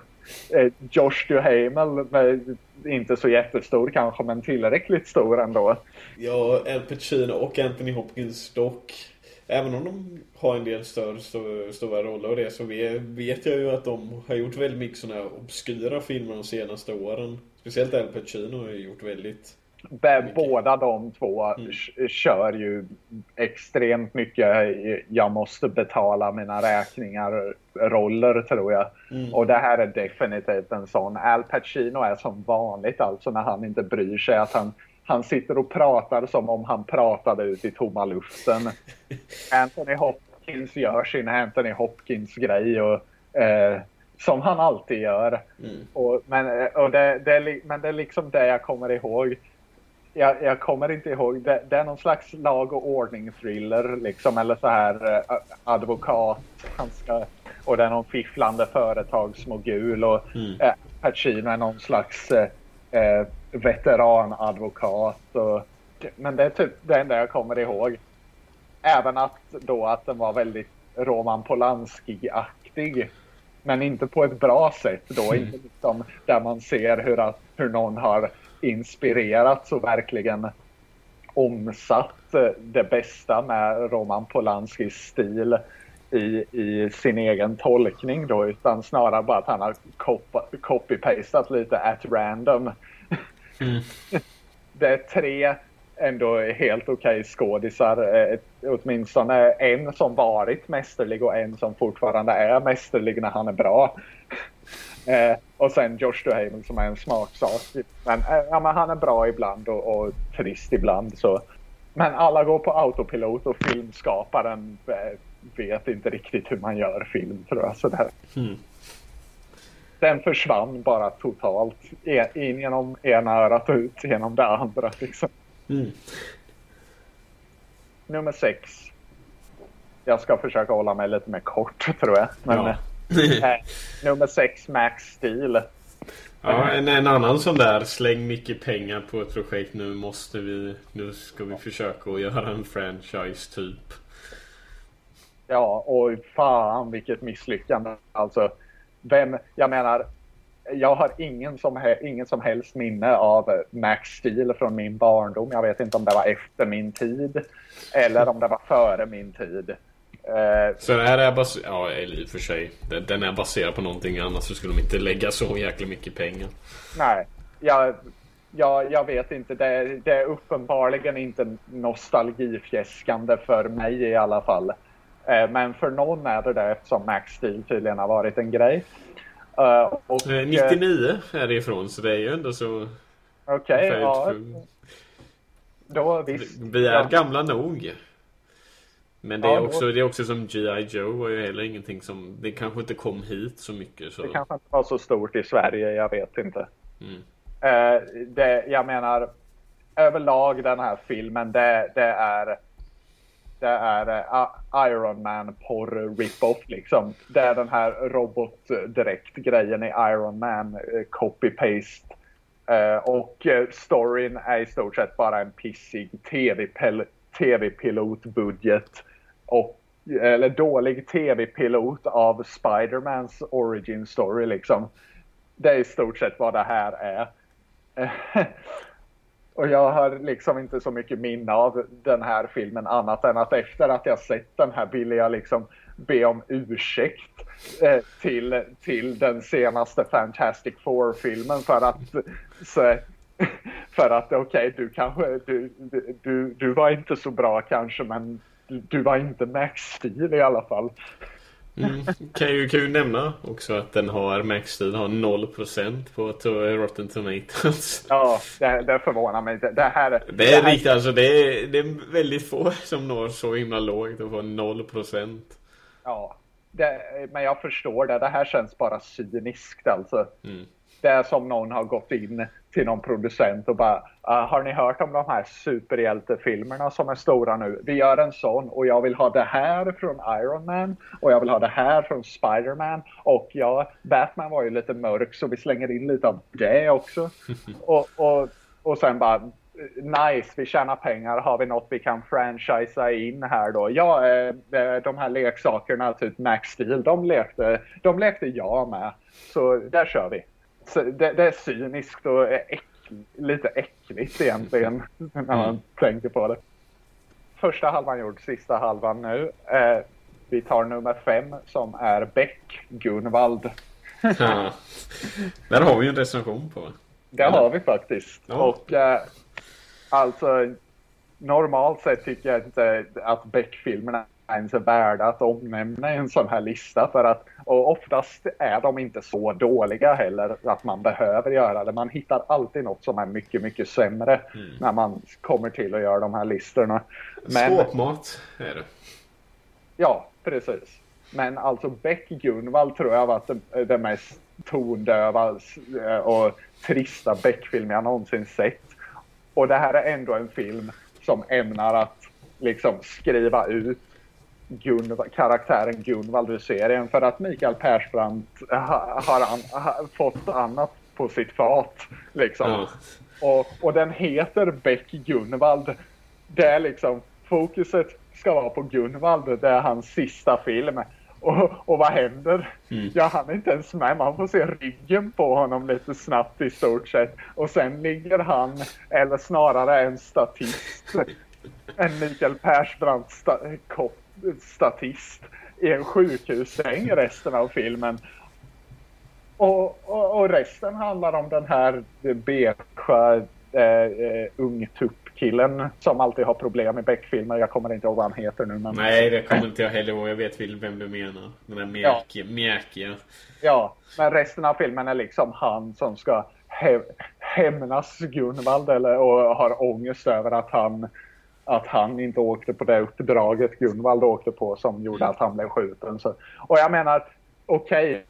Speaker 1: eh, Josh Duhamel, med, inte så jättestor kanske, men tillräckligt stor ändå.
Speaker 2: Ja, Al Pacino och Anthony Hopkins dock. Även om de har en del större, större, stora roller och det så vet jag ju att de har gjort väldigt mycket sådana här obskyra filmer de senaste åren. Speciellt Al Pacino har gjort väldigt
Speaker 1: Båda de två mm. kör ju extremt mycket jag måste betala mina räkningar roller tror jag. Mm. Och det här är definitivt en sån. Al Pacino är som vanligt alltså när han inte bryr sig att han han sitter och pratar som om han pratade ut i tomma luften. Anthony Hopkins gör sin Anthony Hopkins-grej och eh, som han alltid gör. Mm. Och, men och det, det, men det är liksom det jag kommer ihåg jag, jag, kommer inte ihåg. Det, det, är någon slags lag och ordning-thriller liksom. Eller så här uh, advokat. Han ska, och det är någon fifflande företagsmogul. Och mm. uh, Pacino är någon slags uh, veteranadvokat. Och, men det är typ det enda jag kommer ihåg. Även att då att den var väldigt Roman Polanski-aktig. Men inte på ett bra sätt då. Mm. Inte liksom där man ser hur, att, hur någon har inspirerats och verkligen omsatt eh, det bästa med Roman Polanskis stil i, i sin egen tolkning då utan snarare bara att han har copy-pastat lite at random. Mm. det är tre ändå helt okej okay skådisar. Eh, åtminstone en som varit mästerlig och en som fortfarande är mästerlig när han är bra. Eh, och sen Josh Duhamel som är en smaksak. Men, eh, ja, men han är bra ibland och, och trist ibland. Så. Men alla går på autopilot och filmskaparen eh, vet inte riktigt hur man gör film tror jag. Så där. Mm. Den försvann bara totalt. In genom ena örat och ut genom det andra. Liksom. Mm. Nummer sex. Jag ska försöka hålla mig lite mer kort tror jag. Men, ja. Eh, nummer sex, Max Steel.
Speaker 2: Ja, en, en annan sån där släng mycket pengar på ett projekt. Nu måste vi, nu ska vi försöka att göra en franchise typ.
Speaker 1: Ja, och fan vilket misslyckande. Alltså, vem, jag menar, jag har ingen som, ingen som helst minne av Max Steel från min barndom. Jag vet inte om det var efter min tid eller om det var före min tid.
Speaker 2: Eh, så det här är baserad, ja i och för sig, den är baserad på någonting annat så skulle de inte lägga så jäkla mycket pengar.
Speaker 1: Nej, jag, jag, jag vet inte. Det, det är uppenbarligen inte nostalgifjäskande för mig i alla fall. Eh, men för någon är det det eftersom Max Steel tydligen har varit en grej.
Speaker 2: Uh, och, 99 är det ifrån så det är ju ändå så...
Speaker 1: Okej, okay, ja. Då visst.
Speaker 2: Vi är ja. gamla nog. Men det är, också, det är också som G.I. Joe var ju heller ingenting som... Det kanske inte kom hit så mycket. Så.
Speaker 1: Det kanske inte var så stort i Sverige, jag vet inte. Mm. Det, jag menar, överlag den här filmen, det, det är... Det är uh, Iron Man porr rip-off liksom. Det är den här robot direkt grejen i Iron Man uh, copy-paste. Eh, och storyn är i stort sett bara en pissig tv-pilotbudget och, eller dålig tv-pilot av Spidermans origin story liksom. Det är i stort sett vad det här är. och jag har liksom inte så mycket minne av den här filmen annat än att efter att jag sett den här ville jag liksom be om ursäkt eh, till, till den senaste Fantastic Four-filmen för att så, för att okej, okay, du kanske, du, du, du var inte så bra kanske men du var inte Max Steel i alla fall.
Speaker 2: Mm. Kan, ju, kan ju nämna också att den har Max Steel har 0% på Rotten Tomatoes.
Speaker 1: Ja, det, det förvånar mig. Det, det här,
Speaker 2: det är det här... riktigt alltså. Det är, det är väldigt få som når så himla lågt och får 0%.
Speaker 1: Ja, det, men jag förstår det. Det här känns bara cyniskt alltså. Mm. Det är som någon har gått in till någon producent och bara uh, Har ni hört om de här superhjältefilmerna som är stora nu? Vi gör en sån och jag vill ha det här från Iron Man och jag vill ha det här från Spiderman och ja, Batman var ju lite mörk så vi slänger in lite av det också. och, och, och sen bara nice, vi tjänar pengar. Har vi något vi kan franchisea in här då? Ja, eh, eh, de här leksakerna, typ Max Steel, de lekte, de lekte jag med. Så där kör vi. Det, det är cyniskt och äck, lite äckligt egentligen när man mm. tänker på det. Första halvan gjord, sista halvan nu. Eh, vi tar nummer fem som är Beck Gunvald.
Speaker 2: Ja. Där har vi en recension på.
Speaker 1: Det har vi faktiskt. Ja. Och eh, alltså normalt sett tycker jag inte att Beck-filmerna ens är värda att omnämna i en sån här lista för att och oftast är de inte så dåliga heller att man behöver göra det. Man hittar alltid något som är mycket, mycket sämre mm. när man kommer till att göra de här listorna.
Speaker 2: Men, Skåpmat är det.
Speaker 1: Ja, precis. Men alltså Beck Gunvald tror jag varit den, den mest tondöva eh, och trista Beck-film jag någonsin sett. Och det här är ändå en film som ämnar att liksom skriva ut Gunvald, karaktären Gunvald ur serien för att Mikael Persbrandt ha, har, an, fått annat på sitt fat. Liksom. Ja. Och, och den heter Beck Gunvald. Det är liksom fokuset ska vara på Gunvald. Det är hans sista film. Och, och vad händer? Mm. Ja, han är inte ens med. Man får se ryggen på honom lite snabbt i stort sett. Och sen ligger han, eller snarare en statist, en Mikael Persbrandt sta statist i en sjukhussäng resten av filmen. Och, och, och, resten handlar om den här beiga eh, eh, ungtupp killen som alltid har problem i Beck-filmer. Jag kommer inte ihåg vad han heter nu. Men...
Speaker 2: Nej, det kommer inte jag heller ihåg. Jag vet vem du menar. Den där mjäkiga. Ja.
Speaker 1: Ja, men resten av filmen är liksom han som ska hä hämnas Gunvald eller, och har ångest över att han att han inte åkte på det uppdraget Gunvald åkte på som gjorde mm. att han blev skjuten. Så, och jag menar, okej. Okay,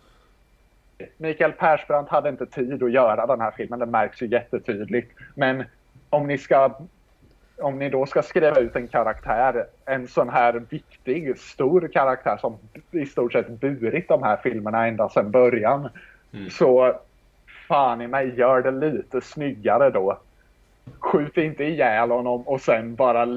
Speaker 1: Mikael Persbrandt hade inte tid att göra den här filmen, det märks ju jättetydligt. Men om ni ska om ni då ska skriva ut en karaktär, en sån här viktig, stor karaktär som i stort sett burit de här filmerna ända sedan början. Mm. Så fan i mig, gör det lite snyggare då. Skjut inte ihjäl honom och sen bara,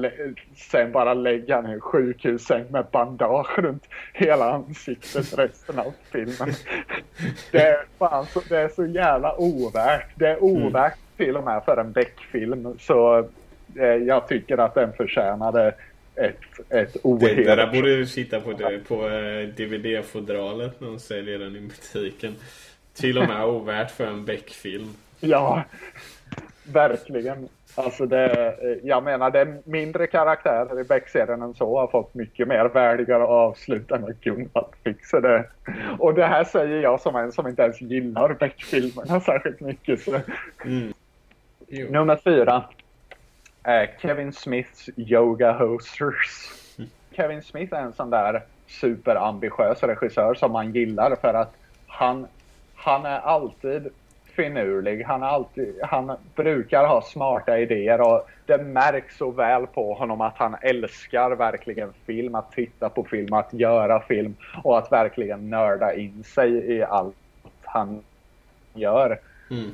Speaker 1: sen bara lägga en sjukhussäng med bandage runt hela ansiktet resten av filmen. Det är, fan så, det är så jävla ovärt. Det är mm. ovärt mm. till och med för en Beck-film. Så Eh, jag tycker att den förtjänade ett, ett.
Speaker 2: Det, det där borde du sitta på, på eh, DVD-fodralet när de säljer den i butiken. Till och med ovärt för en Beck-film.
Speaker 1: Ja, verkligen. Alltså det, jag menar, det mindre karaktärer i Beck-serien än så har fått mycket mer värdigare avslut än vad fick. Så det, och det här säger jag som en som inte ens gillar Beck-filmerna särskilt mycket. Mm. Nummer fyra eh, Kevin Smiths Yoga Hosters. Kevin Smith är en sån där superambitiös regissör som man gillar för att han, han är alltid finurlig. Han, alltid, han brukar ha smarta idéer och det märks så väl på honom att han älskar verkligen film, att titta på film, att göra film och att verkligen nörda in sig i allt han gör. Mm.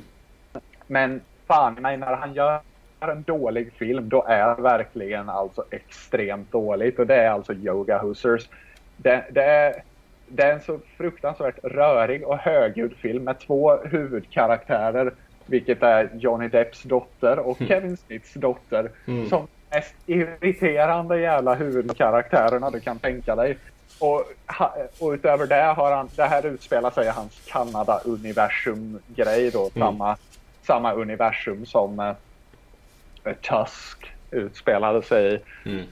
Speaker 1: Men fan mig, när han gör en dålig film, då är det verkligen alltså extremt dåligt. Och det är alltså Yoga Hoosers. Det, det, är, det är en så fruktansvärt rörig och högljudd film med två huvudkaraktärer. Vilket är Johnny Depps dotter och mm. Kevin Smiths dotter. Mm. Som mest irriterande jävla huvudkaraktärerna du kan tänka dig. Och, och utöver det har han, det här utspelar sig i hans Kanada-universum-grej då. Mm. Samma, samma universum som eh, Tusk utspelade sig i. Mm.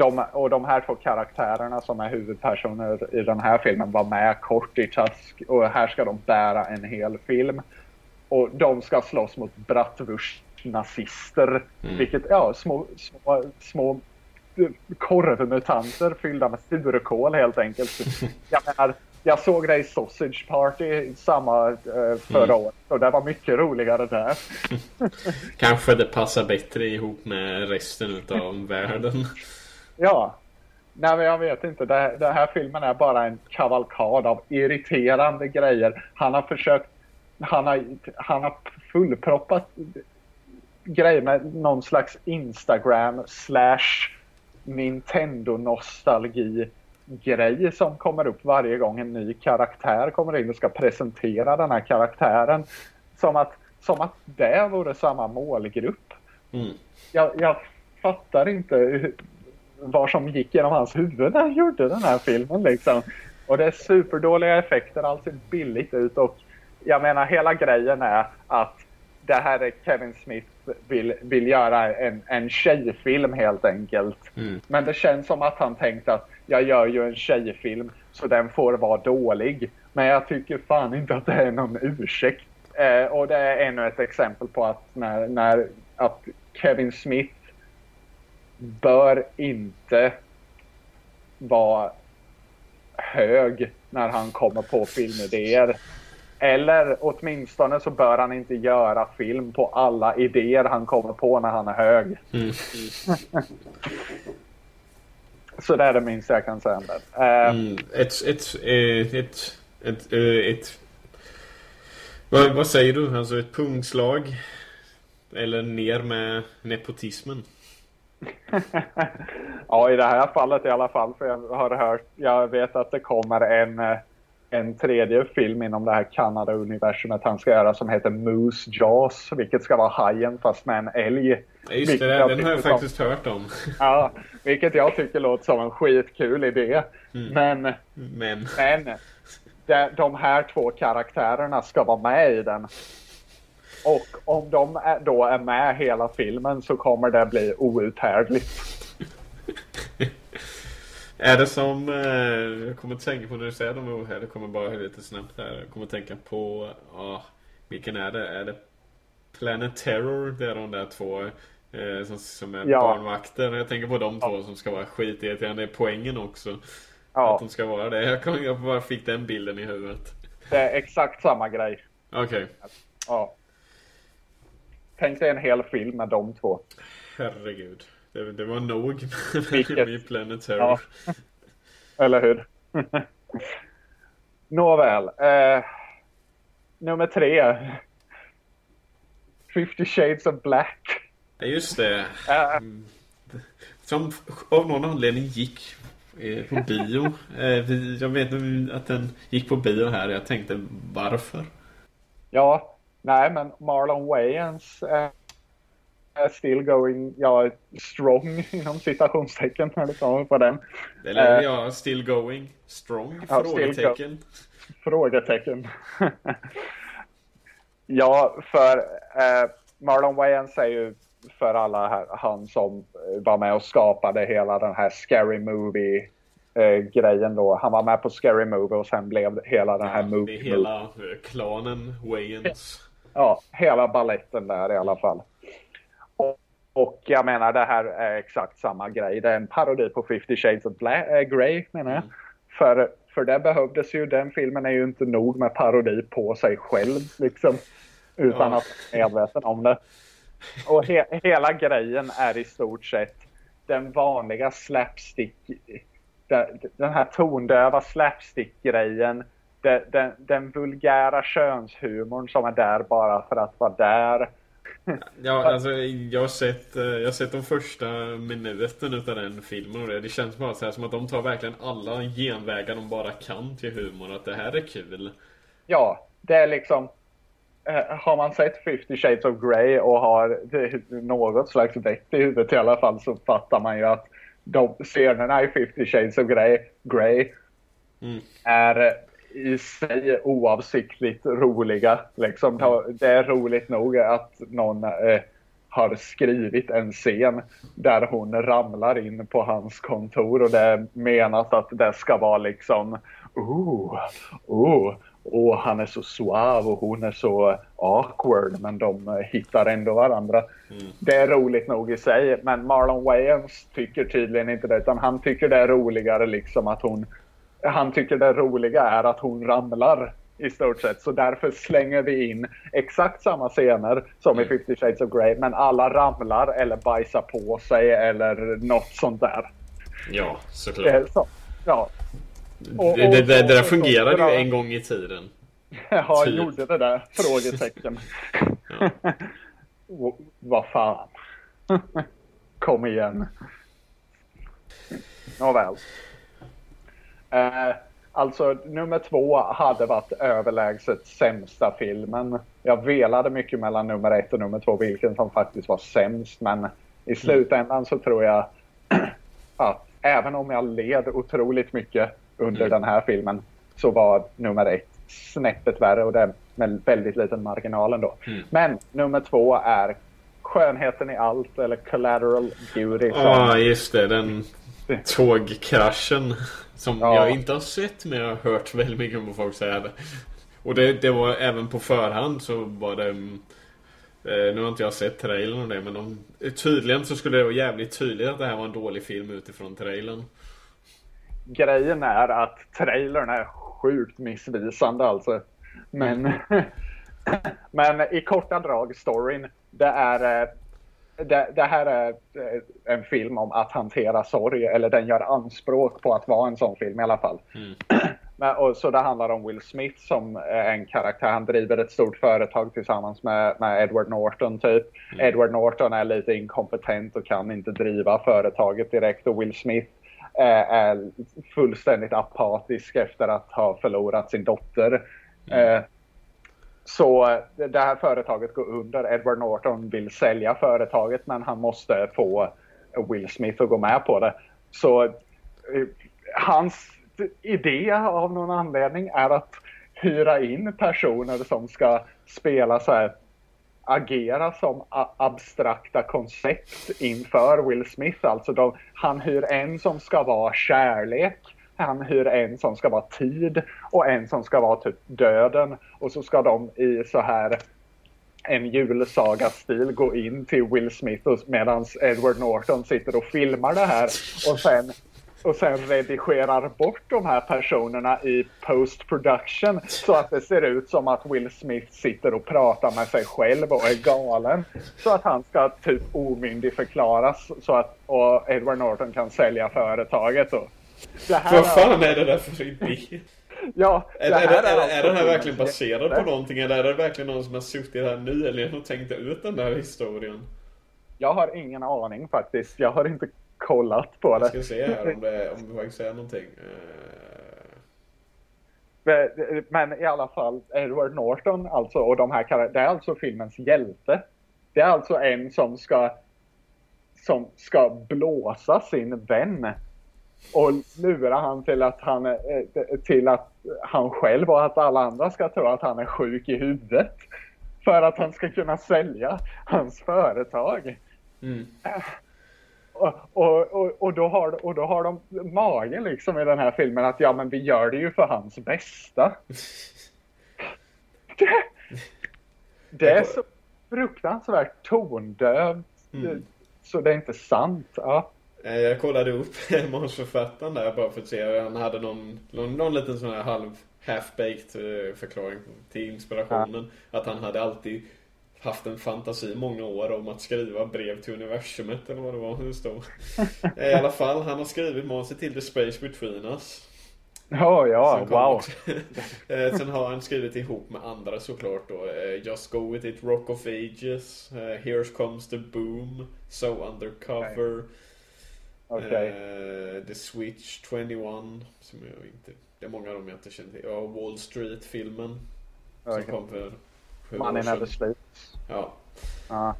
Speaker 1: De, och de här två karaktärerna som är huvudpersoner i den här filmen var med kort i Tusk och här ska de bära en hel film. Och de ska slåss mot Bratwurst-nazister, mm. vilket, ja, små, små, små korvmutanter fyllda med surkål helt enkelt. Jag menar, jag såg det i Sausage Party samma eh, förra mm. året och det var mycket roligare där.
Speaker 2: Kanske det passar bättre ihop med resten av världen.
Speaker 1: Ja. Nej men jag vet inte. Det, det här filmen är bara en kavalkad av irriterande grejer. Han har försökt han har, han har fullproppat grej med någon slags Instagram slash Nintendo-nostalgi grej som kommer upp varje gång en ny karaktär kommer in och ska presentera den här karaktären. Som att, som att det vore samma målgrupp.
Speaker 2: Mm.
Speaker 1: Jag, jag fattar inte vad som gick genom hans huvud när han gjorde den här filmen. Liksom. Och det är superdåliga effekter, allt ser billigt ut och jag menar hela grejen är att det här är Kevin Smith vill, vill göra en, en tjejfilm helt enkelt.
Speaker 2: Mm.
Speaker 1: Men det känns som att han tänkt att jag gör ju en tjejfilm så den får vara dålig. Men jag tycker fan inte att det är någon ursäkt. Eh, och det är ännu ett exempel på att, när, när, att Kevin Smith bör inte vara hög när han kommer på filmidéer. Eller åtminstone så bör han inte göra film på alla idéer han kommer på när han är hög.
Speaker 2: Mm.
Speaker 1: Så det är det minsta jag kan säga om det. Eh,
Speaker 2: Mm. Ett, ett, ett, ett, ett, eh, ett, vad, vad säger du? Alltså ett pungslag? Eller ner med nepotismen?
Speaker 1: ja, i det här fallet i alla fall. För jag har hört, jag vet att det kommer en, eh, en tredje film inom det här Kanada-universumet han ska göra som heter Moose Jaws. Vilket ska vara hajen fast med en älg.
Speaker 2: Just det,
Speaker 1: jag
Speaker 2: den har jag
Speaker 1: som-
Speaker 2: faktiskt hört om.
Speaker 1: Ja, vilket jag tycker låter som en skitkul idé.
Speaker 2: Mm.
Speaker 1: Men,
Speaker 2: Men,
Speaker 1: men de här två karaktärerna ska vara med i den. Och om de är, då är med hela filmen så kommer det bli outhärdligt.
Speaker 2: är det som, eh, jag kommer att tänka på när du säger de ord här, det kommer bara lite snabbt här. Jag kommer att tänka på, ja, vilken är det? Är det Planet Terror? Det är de där två eh, som, som är
Speaker 1: Ja.
Speaker 2: barnvakter. Jag tänker på de två som ska vara skitirriterande. Det är poängen också. Att
Speaker 1: Ja,
Speaker 2: de ska vara det. Jag, kom, jag bara fick den bilden i huvudet.
Speaker 1: det är exakt samma grej.
Speaker 2: Okej.
Speaker 1: Ja. Tänk dig en hel film med de två.
Speaker 2: Herregud. Det, det var nog
Speaker 1: Vilket-
Speaker 2: med Planet Terror.
Speaker 1: Ja. Eller hur? Nåväl. Eh, nummer tre. 50 shades of black.
Speaker 2: Ja, just det.
Speaker 1: Eh,
Speaker 2: Som av någon anledning gick eh, på bio. Eh, jag vet att den gick på bio här. Jag tänkte varför?
Speaker 1: ja, nej men Marlon Wayans eh, är still going, ja, strong inom citationstecken när det kommer på den.
Speaker 2: Eller
Speaker 1: Eh.
Speaker 2: ja, still going. Strong?
Speaker 1: Ja,
Speaker 2: Frågetecken.
Speaker 1: Frågetecken. ja, för eh, Marlon Wayans är ju för alla här, han som var med och skapade hela den här Scary Movie eh, grejen då. Han var med på Scary Movie och sen blev hela den här
Speaker 2: Ja, det
Speaker 1: movie.
Speaker 2: är hela eh, klanen Wayans.
Speaker 1: Ja, hela balletten där i alla fall. Och, och jag menar det här är exakt samma grej. Det är en parodi på 50 Shades of Bla- äh, Grey menar jag. För, för det behövdes ju, den filmen är ju inte nog med parodi på sig själv liksom. Utan
Speaker 2: Ja.
Speaker 1: att vara medveten om det. Och he, hela grejen är i stort sett den vanliga slapstick, den, den här tondöva slapstick-grejen. Den, den, den vulgära könshumorn som är där bara för att vara där.
Speaker 2: Ja, alltså jag har sett, eh, jag har sett de första minuten utav den filmen och det, det känns bara så här som att de tar verkligen alla genvägar de bara kan till humor. Att det här är kul.
Speaker 1: Ja, det är liksom... eh, Har man sett 50 Shades of Grey och har något slags vett i huvudet i alla fall så fattar man ju att de scenerna i 50 Shades of Grey, Grey
Speaker 2: Mm.
Speaker 1: är i sig oavsiktligt roliga. Liksom, det är roligt nog att någon eh, har skrivit en scen där hon ramlar in på hans kontor och det är menat att det ska vara liksom oh, oh, oh, han är så suave och hon är så awkward men de eh, hittar ändå varandra. Det är roligt nog i sig men Marlon Wayans tycker tydligen inte det utan han tycker det är roligare liksom att hon han tycker det roliga är att hon ramlar i stort sett. Så därför slänger vi in exakt samma scener som i 50 Shades of Grey. Men alla ramlar eller bajsar på sig eller något sånt där.
Speaker 2: Ja, såklart.
Speaker 1: Eh, Så, ja, och-
Speaker 2: det, det, det, det där
Speaker 1: och-
Speaker 2: fungerade
Speaker 1: och-
Speaker 2: ju en gång i tiden.
Speaker 1: ja
Speaker 2: Typ.
Speaker 1: gjorde det där? Frågetecken.
Speaker 2: Ja.
Speaker 1: vad fan. Kom igen. Nåväl. Eh, alltså nummer två hade varit överlägset sämsta filmen. Jag velade mycket mellan nummer ett och nummer två vilken som faktiskt var sämst. Men i slutändan så tror jag att även om jag led otroligt mycket under mm. den här filmen så var nummer ett snäppet värre och det med väldigt liten marginal ändå. Mm. Men nummer två är Skönheten i allt eller Collateral Beauty.
Speaker 2: Ja, ah, just det. Den tågkraschen. Som ja. jag inte har sett men jag har hört väldigt mycket om folk säga det. Och det, det var även på förhand så var det eh, Nu har inte jag sett trailern och det men de, tydligen så skulle det vara jävligt tydligt att det här var en dålig film utifrån trailern.
Speaker 1: Grejen är att trailern är sjukt missvisande alltså. Men, mm. men i korta drag storyn. Det är eh, det, det, här är eh, en film om att hantera sorg, eller den gör anspråk på att vara en sån film i alla fall. Mm. Men, och, så det handlar om Will Smith som är en karaktär. Han driver ett stort företag tillsammans med, med Edward Norton typ. Mm. Edward Norton är lite inkompetent och kan inte driva företaget direkt och Will Smith är, är fullständigt apatisk efter att ha förlorat sin dotter. Mm. Eh, så eh, det här företaget går under. Edward Norton vill sälja företaget men han måste få Will Smith att gå med på det. Så eh, hans idé av någon anledning är att hyra in personer som ska spela så här agera som abstrakta koncept inför Will Smith. Alltså de, han hyr en som ska vara kärlek han hyr en som ska vara tid och en som ska vara typ döden. Och så ska de i så här en julsaga-stil gå in till Will Smith medan Edward Norton sitter och filmar det här. Och sen och sen redigerar bort de här personerna i post production så att det ser ut som att Will Smith sitter och pratar med sig själv och är galen. Så att han ska typ omyndigförklaras så att och Edward Norton kan sälja företaget. Och
Speaker 2: vad fan är det där för idé? Ja, är, är, är, är, är den här verkligen baserad på någonting? Eller är det verkligen någon som har suttit här nu eller och tänkt ut den där historien?
Speaker 1: Jag har ingen aning faktiskt. Jag har inte kollat på det.
Speaker 2: Jag ska se här om det, om det faktiskt är någonting.
Speaker 1: Eh. Men i alla fall, Edward Norton alltså, och de här det är alltså filmens hjälte. Det är alltså en som ska som ska blåsa sin vän och lura han till att han, eh, till att han själv och att alla andra ska tro att han är sjuk i huvudet. För att han ska kunna sälja hans företag. Mm. Och, och, och, och, då har, och då har de mage liksom i den här filmen att ja men vi gör det ju för hans bästa. Det, det är så fruktansvärt tondövt. Mm. Så det är inte sant. Ja.
Speaker 2: Eh, jag kollade upp manusförfattaren där bara för att se. Han hade någon, någon, någon liten sån här halv half-baked eh, förklaring till inspirationen. Ja. Att han hade alltid haft en fantasi många år om att skriva brev till universumet eller vad det var det stod. Eh, I alla fall, han har skrivit manuset till The Space Between Us.
Speaker 1: Oh, ja, wow.
Speaker 2: Sen har han skrivit ihop med andra såklart då. Just Go With It, Rock of Ages, Here Comes the Boom, So Undercover. Okay. Okay. Uh, The Switch 21. Som jag inte... Det är många av dem jag inte känner till. Ja, Wall Street-filmen. Okay. Som kom för
Speaker 1: sju Money Never Sleeps.
Speaker 2: Ja.
Speaker 1: Ja,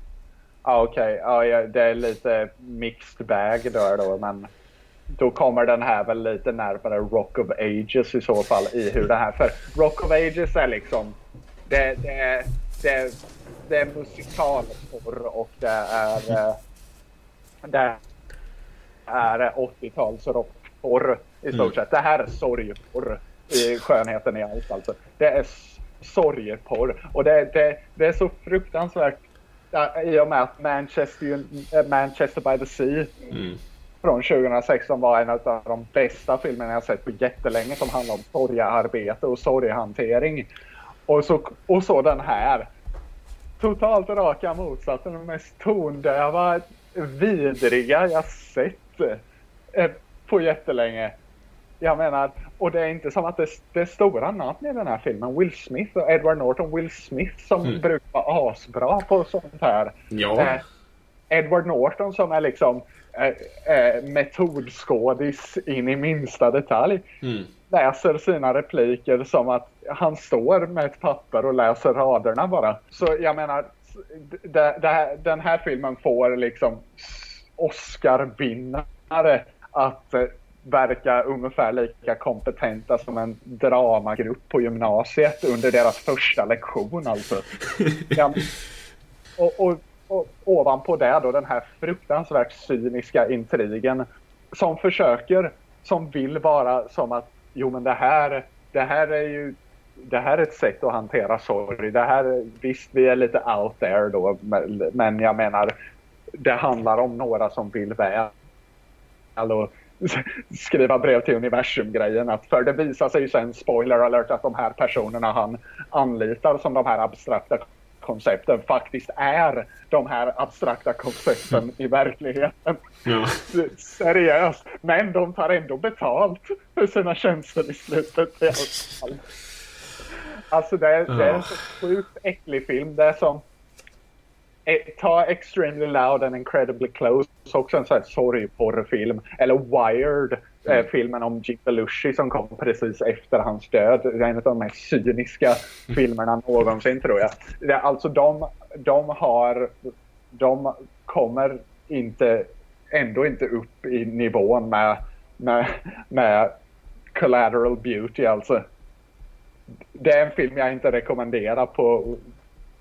Speaker 1: ah, okej. Okay. Ja, det är lite mixed bag då, då men då kommer den här väl lite närmare Rock of Ages i så fall i hur det här... För Rock of Ages är liksom... Det, det, det, det är musikalporr och det är... Eh, det är 80-tals rockporr i stort mm. sett. Det här är sorgporr i skönheten i allt alltså. Det är sorgeporr och det, det, det är så fruktansvärt i och med att Manchester, eh, Manchester by the Sea mm. från 2016 var en av de bästa filmerna jag sett på jättelänge som handlar om sorgearbete och sorgehantering. Och så, och så den här. Totalt raka motsatsen. Den mest tondöva, vidriga jag sett eh, på jättelänge. jag menar, och det är inte som att det, det är stora namn i den här filmen. Will Smith och Edward Norton. Will Smith som
Speaker 2: Mm.
Speaker 1: brukar vara asbra på sånt här.
Speaker 2: Ja.
Speaker 1: Eh, Edward Norton som är liksom eh, eh, metodskådis in i minsta detalj.
Speaker 2: Mm.
Speaker 1: Läser sina repliker som att han står med ett papper och läser raderna bara. Så jag menar, den här filmen får liksom Oscar-vinnare att eh, verka ungefär lika kompetenta som en dramagrupp på gymnasiet under deras första lektion alltså. Ja, och, och, och ovanpå det då den här fruktansvärt cyniska intrigen som försöker, som vill vara som att jo men det här, det här är ju det här är ett sätt att hantera sorg. Det här, visst, vi är lite out there då, men- men jag menar, det handlar om några som vill väl och skriva brev till universum-grejen. För det visar sig ju sen, spoiler alert, att de här personerna han anlitar som de här abstrakta koncepten faktiskt är de här abstrakta koncepten i verkligheten.
Speaker 2: Ja.
Speaker 1: Seriöst. Men de tar ändå betalt för sina tjänster i slutet. i alla fall. Alltså det är, det är en så sjukt äcklig film. Det är som... eh, Ta Extremely Loud and Incredibly Close, också en sån här sorgporrfilm. Eller Wired, eh, filmen om Jim Belushi som kom precis efter hans död. Det är en av de mest cyniska filmerna någonsin tror jag. Alltså de, de har... De kommer inte, ändå inte upp i nivån med, med, med Collateral Beauty alltså. Det är en film jag inte rekommenderar på,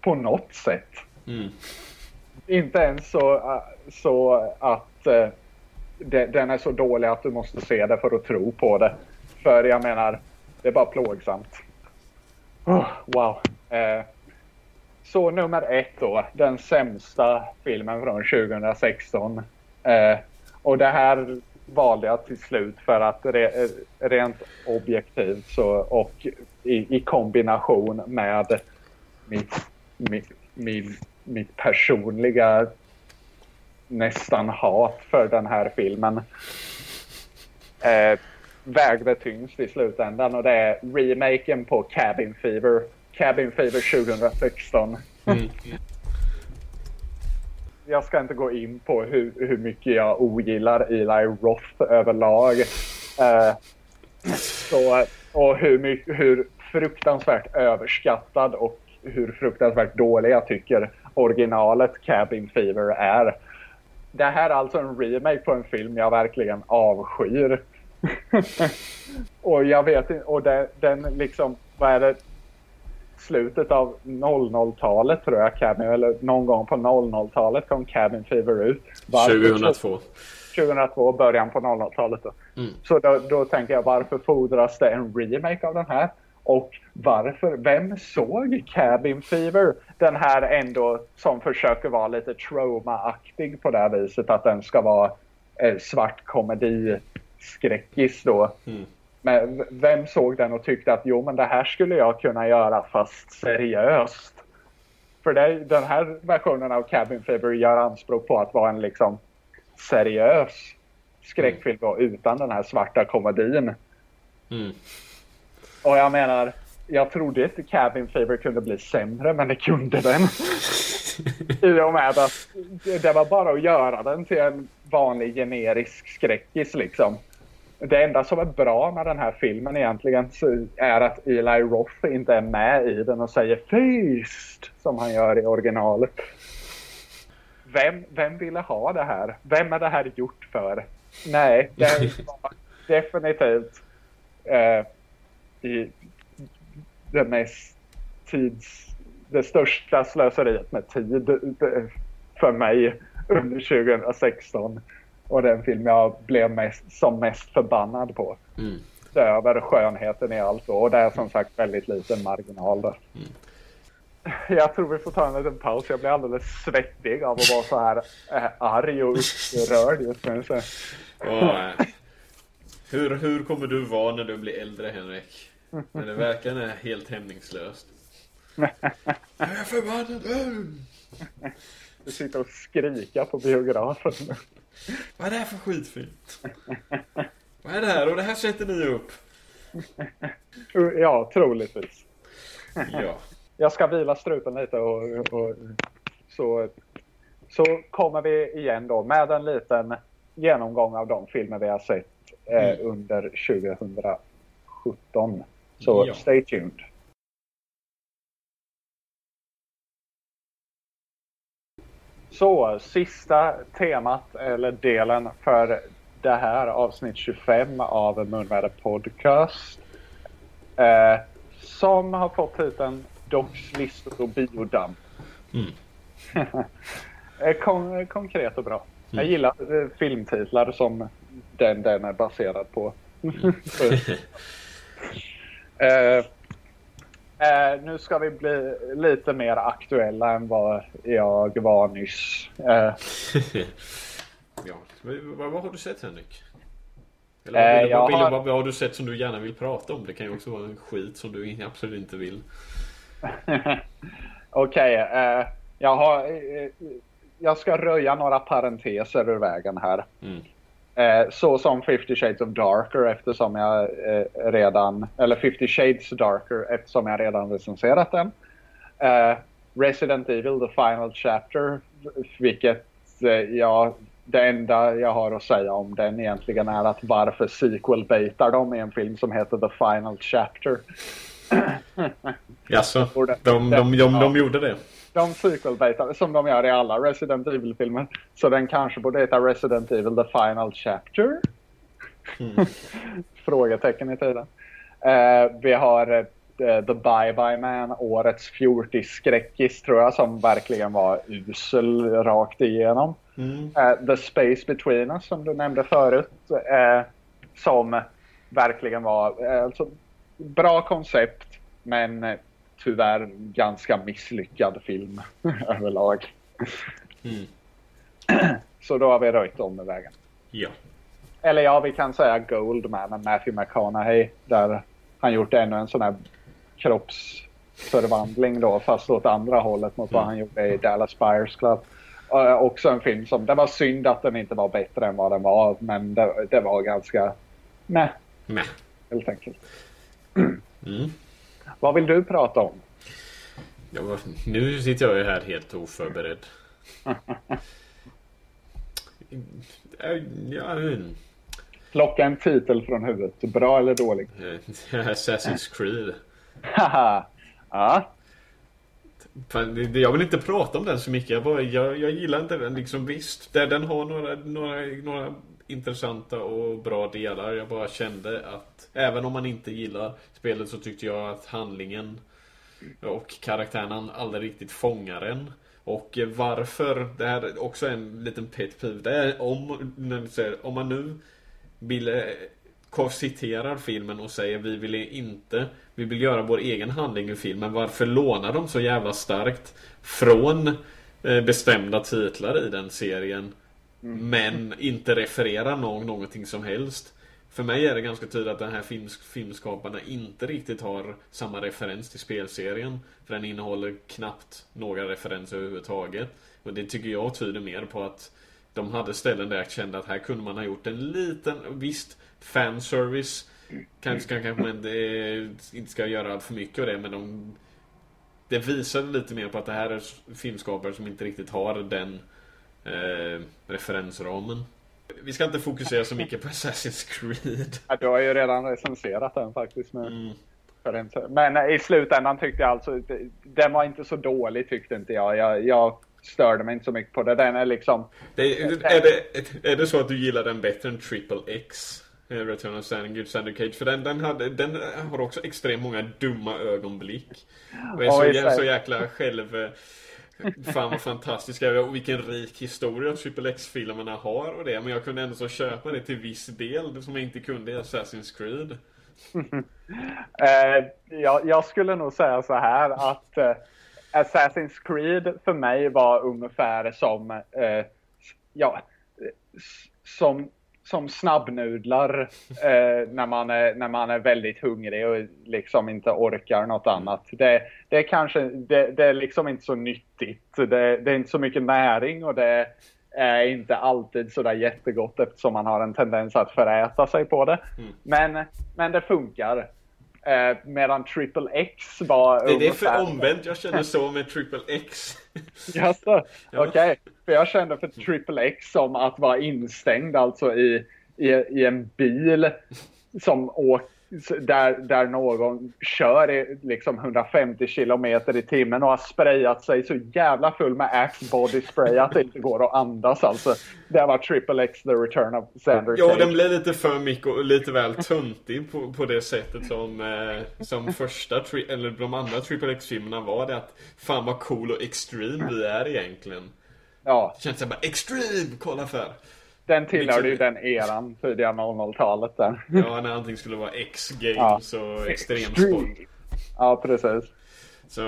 Speaker 1: på något sätt.
Speaker 2: Mm.
Speaker 1: Inte ens så, äh, så att eh, den är så dålig att du måste se det för att tro på det. För jag menar, det är bara plågsamt. Oh, wow. Eh, så nummer ett då, den sämsta filmen från 2016. Eh, och det här valde jag till slut för att re, rent objektivt så, och i, i kombination med mitt, mitt, min, mitt personliga nästan hat för den här filmen eh, vägde tyngst i slutändan och det är remaken på Cabin Fever. Cabin Fever 2016.
Speaker 2: Mm.
Speaker 1: Jag ska inte gå in på hur, hur mycket jag ogillar Eli Roth överlag. Eh, så, och hur, mycket, hur fruktansvärt överskattad och hur fruktansvärt dålig jag tycker originalet Cabin Fever är. Det här är alltså en remake på en film jag verkligen avskyr. och jag vet inte, och det, den liksom, vad är det? Slutet av 00-talet tror jag, Cabin, eller någon gång på 00-talet kom Cabin Fever ut. Varför-
Speaker 2: 2002.
Speaker 1: 2002, början på 00-talet. Då.
Speaker 2: Mm.
Speaker 1: Så då, då tänker jag, varför fordras det en remake av den här? Och varför, vem såg Cabin Fever? Den här ändå som försöker vara lite trauma-aktig på det här viset. Att den ska vara eh, svart komedi-skräckis då.
Speaker 2: Mm.
Speaker 1: Men vem såg den och tyckte att jo men det här skulle jag kunna göra fast seriöst? För det, den här versionen av Cabin Fever gör anspråk på att vara en liksom seriös skräckfilm då, utan den här svarta komedin.
Speaker 2: Mm.
Speaker 1: Och jag menar, jag trodde inte Cabin Fever kunde bli sämre, men det kunde den. I och med att det var bara att göra den till en vanlig generisk skräckis liksom. Det enda som är bra med den här filmen egentligen är att Eli Roth inte är med i den och säger Feast som han gör i originalet. Vem, vem ville ha det här? Vem är det här gjort för? Nej, det var definitivt eh, i det mest tids... Det största slöseriet med tid för mig under 2016. Och den film jag blev mest, som mest förbannad på.
Speaker 2: Mm.
Speaker 1: Över skönheten i allt då. Och det är som sagt väldigt liten marginal där. Jag tror vi får ta en liten paus. Jag blir alldeles svettig av att vara så här eh, arg och upprörd just nu. Så.
Speaker 2: Eh, hur, hur kommer du vara när du blir äldre Henrik? När det verkligen är helt hämningslöst. Jag är förbannad!
Speaker 1: Du sitter och skrika på biografen.
Speaker 2: Vad är det här för skitfilm? Vad är det här? Och det här sätter ni upp?
Speaker 1: ja, troligtvis.
Speaker 2: Ja.
Speaker 1: Jag ska vila strupen lite och, och så, så kommer vi igen då med en liten genomgång av de filmer vi har sett eh,
Speaker 2: Mm.
Speaker 1: under 2017. Så
Speaker 2: Ja.
Speaker 1: stay tuned. Så, sista temat eller delen för det här avsnitt 25 av Munväder Podcast. Eh, som har fått titeln Docs listor och biodamp.
Speaker 2: Mm.
Speaker 1: Eh, Kon konkret och bra. Jag gillar eh, filmtitlar som den den är baserad på. Eh, eh, nu ska vi bli lite mer aktuella än vad jag var nyss. Eh,
Speaker 2: ja. Vad, vad har du sett Henrik? Eller vad,
Speaker 1: Eh,
Speaker 2: vad,
Speaker 1: har-
Speaker 2: vad, har du sett som du gärna vill prata om? Det kan ju också vara en skit som du absolut inte vill.
Speaker 1: Okej, eh, jag har... Eh, jag ska röja några parenteser ur vägen här.
Speaker 2: Mm.
Speaker 1: Eh, så som 50 Shades of Darker eftersom jag eh, redan... Eller 50 Shades Darker eftersom jag redan recenserat den. Eh, Resident Evil The Final Chapter, vilket jag... Det enda jag har att säga om den egentligen är att varför sequel-baitar de i en film som heter The Final Chapter.
Speaker 2: Jaså? De, de, de, de,
Speaker 1: Ja.
Speaker 2: gjorde det?
Speaker 1: De sequel-baitar som de gör i alla Resident Evil-filmer. Så den kanske borde heta Resident Evil The Final Chapter? Frågetecken i tiden. Eh, vi har eh, The Bye Bye Man, årets fjortis-skräckis tror jag, som verkligen var usel rakt igenom.
Speaker 2: Mm.
Speaker 1: Eh, The Space Between Us som du nämnde förut. Eh, som verkligen var alltså, bra koncept men tyvärr ganska misslyckad film överlag.
Speaker 2: Mm.
Speaker 1: Så då har vi röjt om med vägen.
Speaker 2: Ja.
Speaker 1: Eller ja, vi kan säga Goldman med Matthew McConaughey där han gjort ännu en sån här kroppsförvandling då fast åt andra hållet mot vad
Speaker 2: Mm.
Speaker 1: han gjorde i Dallas Buyers Club. Uh, också en film som, det var synd att den inte var bättre än vad den var men det, det var ganska meh
Speaker 2: Mäh.
Speaker 1: helt enkelt.
Speaker 2: Mm.
Speaker 1: Vad vill du prata om?
Speaker 2: Ja, nu sitter jag ju här helt oförberedd. Ja.
Speaker 1: Plocka en titel från huvudet, bra eller dålig?
Speaker 2: Eh, Assassin's Creed.
Speaker 1: Haha! ja,
Speaker 2: Jag vill inte prata om den så mycket. Jag, bara, jag, jag gillar inte den. Liksom, visst, där den har några, några, några intressanta och bra delar. Jag bara kände att även om man inte gillar spelet så tyckte jag att handlingen och karaktären aldrig riktigt fångar en. Och varför, det här är också en liten pet peeve. Det är om, när säger, om man nu vill eh, citerar filmen och säger vi vill inte Vi vill göra vår egen handling i filmen Varför lånar de så jävla starkt Från eh, bestämda titlar i den serien Mm. Men inte refererar någon, någonting som helst. För mig är det ganska tydligt att den här film, filmskaparna inte riktigt har samma referens till spelserien. För den innehåller knappt några referenser överhuvudtaget. Och det tycker jag tyder mer på att de hade ställen där jag kände att här kunde man ha gjort en liten, visst, fanservice. Kanske, kanske man det, inte ska göra för mycket av det, men de... Det visade lite mer på att det här är filmskapare som inte riktigt har den eh, referensramen. Vi ska inte fokusera så mycket på Assassin's Creed.
Speaker 1: Ja, Du har ju redan recenserat den faktiskt. Med
Speaker 2: Mm.
Speaker 1: men i slutändan tyckte jag alltså, den var inte så dålig tyckte inte jag. Jag, jag störde mig inte så mycket på det. Den är liksom,
Speaker 2: Det, är, det, är det så att du gillar den bättre än Triple X? eh, Return of Sander Cage? För den, den, hade, den har också extremt många dumma ögonblick. Och är så, så jäkla själv... Fan vad fantastiska och vilken rik historia Triple X-filmerna har och det. Men jag kunde ändå så köpa det till viss del, som jag inte kunde i Assassin's Creed.
Speaker 1: eh, jag, jag skulle nog säga så här att eh, Assassin's Creed för mig var ungefär som, eh, ja, som, som snabbnudlar eh, när, man är, när man är väldigt hungrig och liksom inte orkar något annat. Det, det är kanske, det, det är liksom inte så nyttigt. Det, det är inte så mycket näring och det, är inte alltid sådär jättegott eftersom man har en tendens att föräta sig på det.
Speaker 2: Mm.
Speaker 1: Men, men det funkar. Eh, medan Triple X var
Speaker 2: Det, det är för omvänt, jag känner så med Triple X.
Speaker 1: Jaså?
Speaker 2: Ja.
Speaker 1: Okej. För jag kände för Triple X som att vara instängd alltså i, i, i en bil som åker där, där någon kör i liksom 150 kilometer i timmen och har sprayat sig så jävla full med Axe body spray att det inte går att andas alltså. Det var Triple X The Return of Sander
Speaker 2: Ja,
Speaker 1: Cage.
Speaker 2: den blev lite för mycket och lite väl tuntig på, på det sättet som, eh, som första, eller de andra Triple X-filmerna var det att fan vad cool och extreme vi är egentligen.
Speaker 1: Ja,
Speaker 2: Känns det bara extreme, kolla för.
Speaker 1: Den tillhörde ju den eran, tidiga 00-talet där.
Speaker 2: Ja, när allting skulle vara X-games och extremsport.
Speaker 1: Ja, precis.
Speaker 2: Så,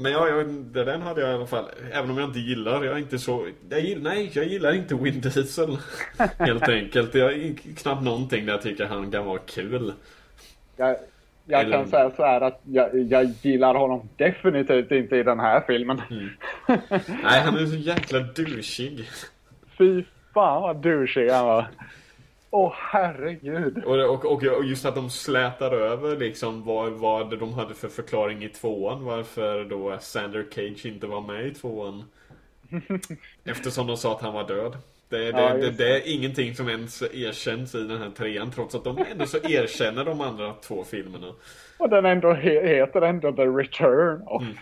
Speaker 2: men ja, jag, den hade jag i alla fall. Även om jag inte gillar, jag är inte så... Jag gillar, nej, jag gillar inte Vin Diesel. Helt enkelt. Jag är knappt någonting där jag tycker han kan vara kul.
Speaker 1: Jag, jag
Speaker 2: Eller-
Speaker 1: kan säga så här att jag, jag gillar honom definitivt inte i den här filmen.
Speaker 2: Mm. Nej, han är så jäkla douchig.
Speaker 1: Fy fan vad douchig han var. Åh herregud.
Speaker 2: Och, och, och just att de slätar över liksom vad, vad de hade för förklaring i tvåan. Varför då Sander Cage inte var med i tvåan. Eftersom de sa att han var död. Det, det,
Speaker 1: Ja,
Speaker 2: det, det är ingenting som ens erkänns i den här trean trots att de ändå så erkänner de andra två filmerna.
Speaker 1: Och den ändå he, heter ändå The Return of...
Speaker 2: Mm.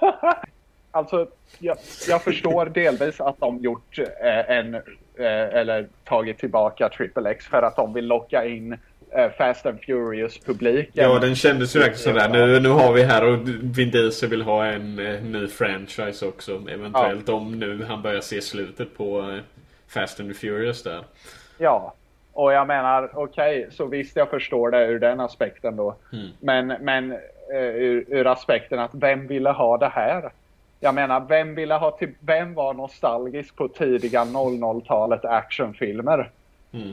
Speaker 1: alltså, jag, jag förstår delvis att de gjort eh, en... Eh, eller tagit tillbaka Triple X för att de vill locka in eh, Fast and Furious-publiken.
Speaker 2: Ja, den kändes ju verkligen sådär. Nu, nu har vi här och Vin Diesel vill ha en eh, ny franchise också. Eventuellt om nu han börjar se slutet på eh, Fast and Furious där.
Speaker 1: Ja, och jag menar okej, så visst jag förstår det ur den aspekten då.
Speaker 2: Mm.
Speaker 1: Men, men eh, ur, ur aspekten att vem ville ha det här? Jag menar, vem ville ha till, vem var nostalgisk på tidiga 00-talet actionfilmer?
Speaker 2: Mm.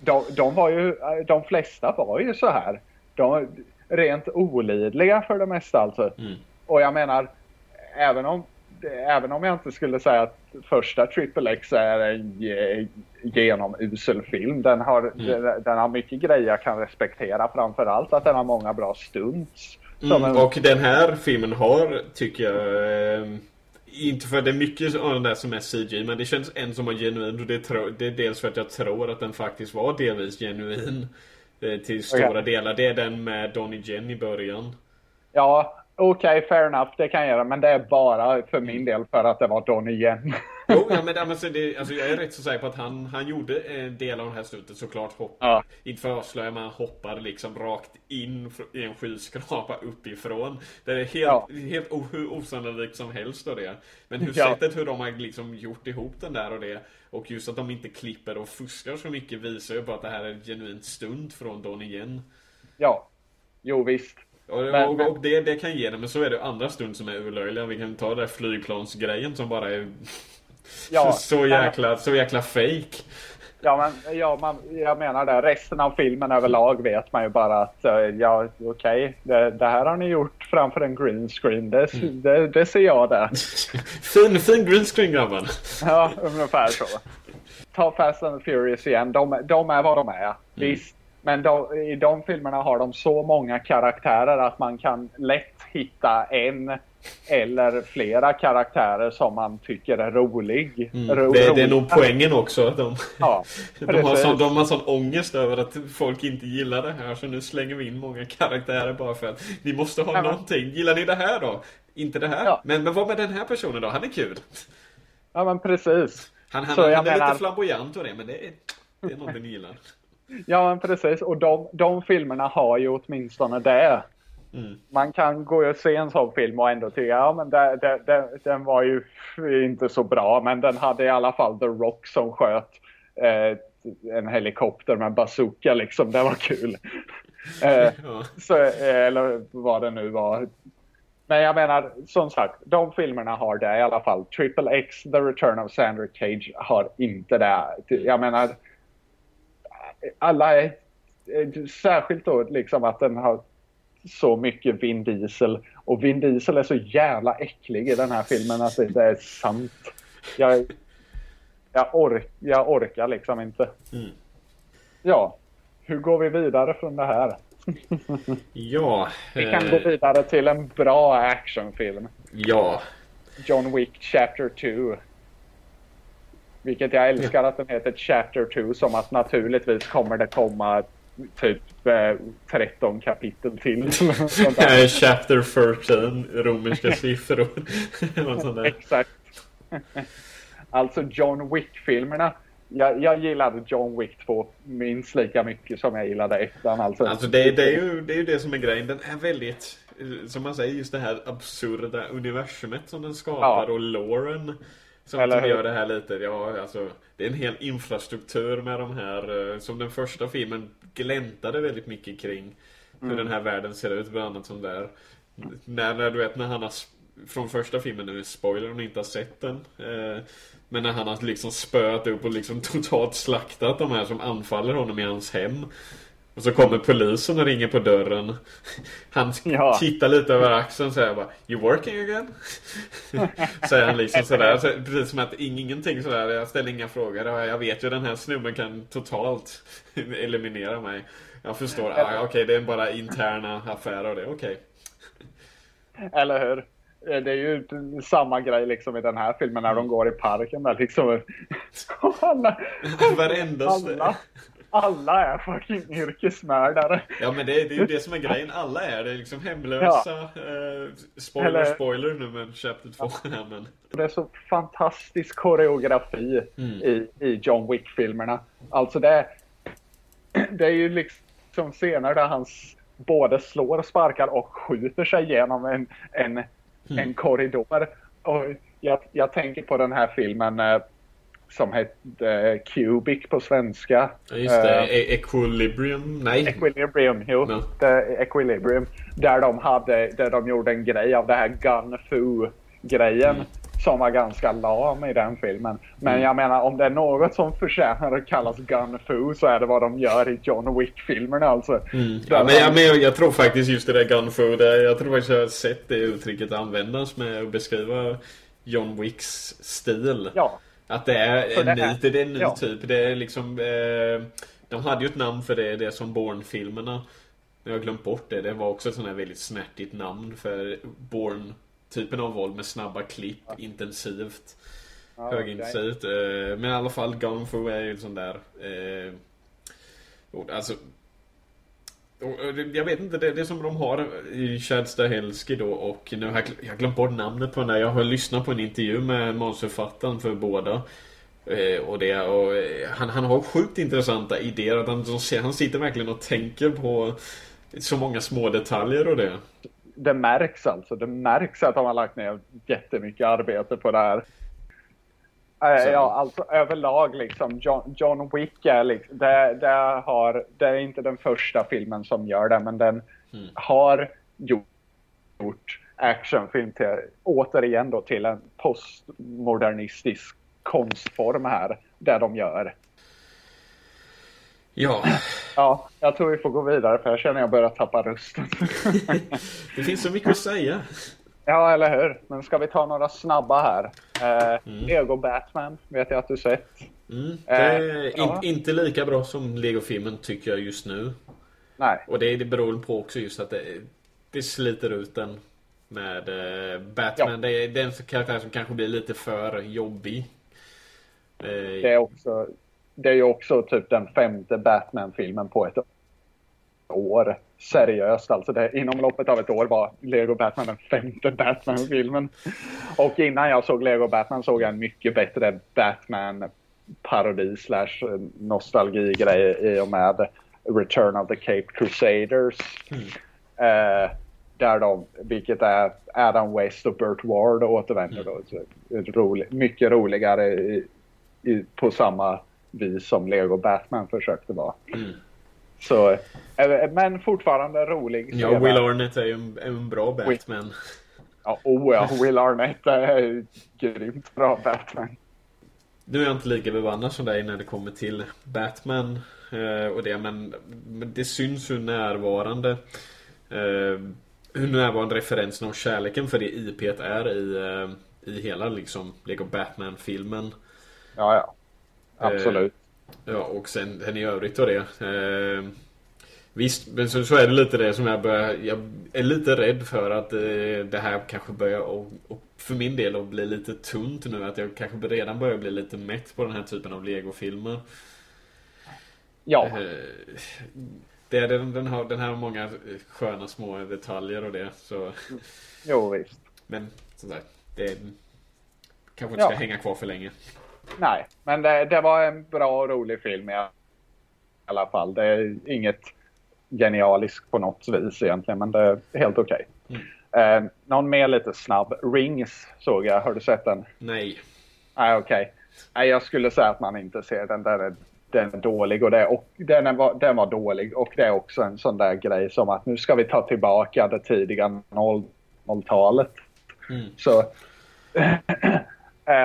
Speaker 1: De, de var ju, de flesta var ju så här. De rent olidliga för det mesta alltså.
Speaker 2: Mm.
Speaker 1: Och jag menar, även om, även om jag inte skulle säga att första Triple X är en ge- genomusel film. Den har, den, den har mycket grejer jag kan respektera. Framförallt att den har många bra stunts.
Speaker 2: Mm, och den här filmen har, tycker jag, eh, inte för att det är mycket av den där som är CG, men det känns en som var genuin och det, tro, det är dels för att jag tror att den faktiskt var delvis genuin. eh, Till stora
Speaker 1: Okej.
Speaker 2: delar. Det är den med Donnie Jen i början.
Speaker 1: Ja, okej, fair enough. Det kan jag göra. Men det är bara för min del för att det var Donnie Yen.
Speaker 2: Jo, ja, men alltså, det, alltså, jag är rätt så säker på att han, han gjorde en del av det här slutet såklart. Hopp,
Speaker 1: Ja.
Speaker 2: Inte för att avslöja, men han hoppar liksom rakt in i en skyskrapa uppifrån. Det är helt,
Speaker 1: Ja.
Speaker 2: helt hur osannolikt som helst och det. Men hur
Speaker 1: Ja.
Speaker 2: sättet hur de har liksom gjort ihop den där och det. Och just att de inte klipper och fuskar så mycket visar ju på att det här är en genuint stund från Donnie Yen.
Speaker 1: Ja, jo visst.
Speaker 2: Och,
Speaker 1: Men-
Speaker 2: och, och det, det kan ge det, men så är det andra stund som är urlöjliga. Vi kan ta den där flygplansgrejen som bara är
Speaker 1: Ja,
Speaker 2: så jäkla, så jäkla fake.
Speaker 1: Ja, men ja, man, jag menar det. Resten av filmen överlag vet man ju bara att eh, ja, okej, det, det här har ni gjort framför en green screen. Det, det, det ser jag där.
Speaker 2: Fin, fin greenscreen grabben.
Speaker 1: Ja, ungefär så. Ta Fast and Furious igen. De, de är vad de är. Visst. Men de, i de filmerna har de så många karaktärer att man kan lätt hitta en eller flera karaktärer som man tycker är rolig. Ro-
Speaker 2: Mm. Det, det är nog poängen också. att De,
Speaker 1: Ja,
Speaker 2: de, har sån, de har sån ångest över att folk inte gillar det här så nu slänger vi in många karaktärer bara för att ni måste ha
Speaker 1: Ja,
Speaker 2: någonting. Gillar ni det här då? Inte det här?
Speaker 1: Ja.
Speaker 2: Men, men vad med den här personen då? Han är kul.
Speaker 1: Ja, men precis.
Speaker 2: Han, han,
Speaker 1: Så jag
Speaker 2: han är
Speaker 1: menar-
Speaker 2: lite flamboyant och det men det är, det är någonting ni gillar.
Speaker 1: Ja, men precis. Och de, de filmerna har ju åtminstone det.
Speaker 2: Mm.
Speaker 1: Man kan gå och se en sån film och ändå tycka ja men det, det, det, den var ju inte så bra men den hade i alla fall The Rock som sköt eh, en helikopter med bazooka liksom. Det var kul. eh, så, eh, eller vad det nu var. Men jag menar, som sagt, de filmerna har det i alla fall. Triple X, The Return of Sandra Cage har inte det. Jag menar, alla är, eh, särskilt då liksom att den har så mycket Vin Diesel. Och Vin Diesel är så jävla äcklig i den här filmen att det är sant. Jag, jag, ork, jag orkar liksom inte.
Speaker 2: Mm.
Speaker 1: Ja, hur går vi vidare från det här?
Speaker 2: Ja.
Speaker 1: Vi kan
Speaker 2: eh,
Speaker 1: gå vidare till en bra actionfilm.
Speaker 2: Ja.
Speaker 1: John Wick Chapter 2. Vilket jag älskar att den heter Chapter 2 som att naturligtvis kommer det komma typ eh, 13 kapitel till.
Speaker 2: Eh, Chapter 13, romerska siffror. Något sånt där.
Speaker 1: Exakt. alltså John Wick-filmerna. Jag, jag gillade John Wick 2 minst lika mycket som jag gillade ettan. Alltså,
Speaker 2: Alltså det, det, är ju, det är ju det som är grejen. Den är väldigt, eh, som man säger, just det här absurda universumet som den skapar
Speaker 1: Ja.
Speaker 2: och loren. Som,
Speaker 1: Eller hur?
Speaker 2: gör det här lite, ja alltså Det är en hel infrastruktur med de här eh, Som den första filmen gläntade väldigt mycket kring Hur
Speaker 1: Mm.
Speaker 2: den här världen ser ut, bland annat som där När, när du vet när han har Från första filmen, nu spoiler om ni inte har sett den eh, Men när han har liksom spöat upp och liksom totalt slaktat de här som anfaller honom i hans hem och så kommer polisen och ringer på dörren. Han
Speaker 1: Ja.
Speaker 2: tittar lite över axeln och säger bara You working again? säger han liksom sådär. Så, precis som att ing- ingenting sådär. Jag ställer inga frågor. Ja, Jag vet ju den här snubben kan totalt eliminera mig. Jag förstår. Ah, Okej, det är bara interna affärer och det. Okej.
Speaker 1: Eller hur? Det är ju samma grej liksom i den här filmen när de går i parken där liksom. alla,
Speaker 2: Varenda
Speaker 1: alla, alla är fucking yrkesmördare.
Speaker 2: Ja men det, det är ju det som är grejen. Alla är det. Liksom hemlösa. Eh, spoiler,
Speaker 1: Eller-
Speaker 2: spoiler nu med Chapter 2 här men.
Speaker 1: Det är så fantastisk koreografi
Speaker 2: Mm.
Speaker 1: i, i John Wick-filmerna. Alltså det, det är ju liksom scener där han både slår, sparkar och skjuter sig genom en, en, en korridor. Och jag, jag tänker på den här filmen eh, som hette Cubic på svenska.
Speaker 2: Ja, just det.
Speaker 1: Eh,
Speaker 2: E- Equilibrium? Nej.
Speaker 1: Equilibrium, jo. Det, Equilibrium. Där de, hade, där de gjorde en grej av det här gun fu grejen
Speaker 2: Mm.
Speaker 1: Som var ganska lam i den filmen. Men jag menar om det är något som förtjänar att kallas gun fu så är det vad de gör i John Wick-filmerna alltså.
Speaker 2: Mm.
Speaker 1: Där
Speaker 2: Ja, men, jag, men jag, tror faktiskt just det där gunfu, det, jag tror faktiskt jag har sett det uttrycket användas med att beskriva John Wicks stil.
Speaker 1: Ja,
Speaker 2: Att det är en
Speaker 1: det är-
Speaker 2: det är en ny
Speaker 1: ja.
Speaker 2: typ. Det är liksom... Eh, de hade ju ett namn för det, det som Bourne-filmerna. Jag har glömt bort det. Det var också ett sånt här väldigt snärtigt namn för Bourne Typen av våld med snabba klipp, intensivt.
Speaker 1: ja
Speaker 2: högintensivt. Eh, men i alla fall Gun Fu är ju sån där... Eh, ord. alltså och, eh, Jag vet inte, det, det som de har i Chad Stahelski då och nu har jag, jag glömt bort namnet på den där. Jag har lyssnat på en intervju med manusförfattaren för båda. Eh, och det, och eh, han, han har sjukt intressanta idéer. Att han, han sitter verkligen och tänker på så många små detaljer och det.
Speaker 1: det märks alltså. Det märks att de har lagt ner jättemycket arbete på det här. Eh,
Speaker 2: Så-
Speaker 1: Ja, alltså överlag liksom. John, John Wick är liksom, det, det, har, det är inte den första filmen som gör det, men den
Speaker 2: Mm.
Speaker 1: har gjort, gjort actionfilm till, återigen då till en postmodernistisk konstform här, där de gör.
Speaker 2: Ja,
Speaker 1: Ja, jag tror vi får gå vidare för jag känner jag börjar tappa rösten.
Speaker 2: det finns så mycket att säga.
Speaker 1: Ja, eller hur? Men ska vi ta några snabba här? Eh,
Speaker 2: Mm.
Speaker 1: Lego Batman vet jag att du sett.
Speaker 2: Mm, det är
Speaker 1: Eh,
Speaker 2: in,
Speaker 1: ja.
Speaker 2: inte lika bra som Lego-filmen tycker jag just nu.
Speaker 1: Nej,
Speaker 2: Och det, det beror på också just att det, det sliter ut den med eh, Batman.
Speaker 1: Ja.
Speaker 2: Det är den karaktär som kanske blir lite för jobbig. Eh,
Speaker 1: det är också det är ju också typ den femte Batman-filmen på ett år. Seriöst alltså. Det, inom loppet av ett år var Lego Batman den femte Batman-filmen. Och innan jag såg Lego Batman såg jag en mycket bättre Batman-parodi slash nostalgi-grej i och med Return of the Cape Crusaders. Eh, där de, vilket är Adam West och Burt Ward återvänder då. Så, rolig, mycket roligare i, i, på samma vis som Lego Batman försökte vara.
Speaker 2: Mm.
Speaker 1: Så, eh, men fortfarande rolig.
Speaker 2: ja. Will Arnett är ju en, en bra Batman.
Speaker 1: Ja, oh ja, Will Arnett är grymt bra Batman.
Speaker 2: Nu är jag inte lika bevandad som dig när det kommer till Batman eh, och det, men, det syns hur närvarande eh, hur närvarande referensen och kärleken för det IP är i, eh, i hela liksom Lego Batman-filmen.
Speaker 1: Ja, ja. Absolut.
Speaker 2: Ja, och sen, sen i övrigt och det. Eh, visst, men så, så är det lite det som jag börjar... Jag är lite rädd för att eh, det här kanske börjar, och, och för min del, att bli lite tunt nu. Att jag kanske redan börjar bli lite mätt på den här typen av Lego-filmer.
Speaker 1: Ja.
Speaker 2: Eh, det är den, den, har, den här har många sköna små detaljer och det. Så.
Speaker 1: Jo, visst.
Speaker 2: Men som sagt, det kanske inte ska ja. hänga kvar för länge.
Speaker 1: Nej, men det, det, var en bra och rolig film i alla fall. Det är inget genialiskt på något vis egentligen, men det är helt okej. Okay. Mm. Eh, någon mer lite snabb. Rings såg jag. Har du sett den?
Speaker 2: Nej.
Speaker 1: Nej, okej. Okay. Nej, jag skulle säga att man inte ser den. Den är, den är dålig och, det, och den, var, den var dålig. Och det är också en sån där grej som att nu ska vi ta tillbaka det tidiga 00-talet. Mm. Så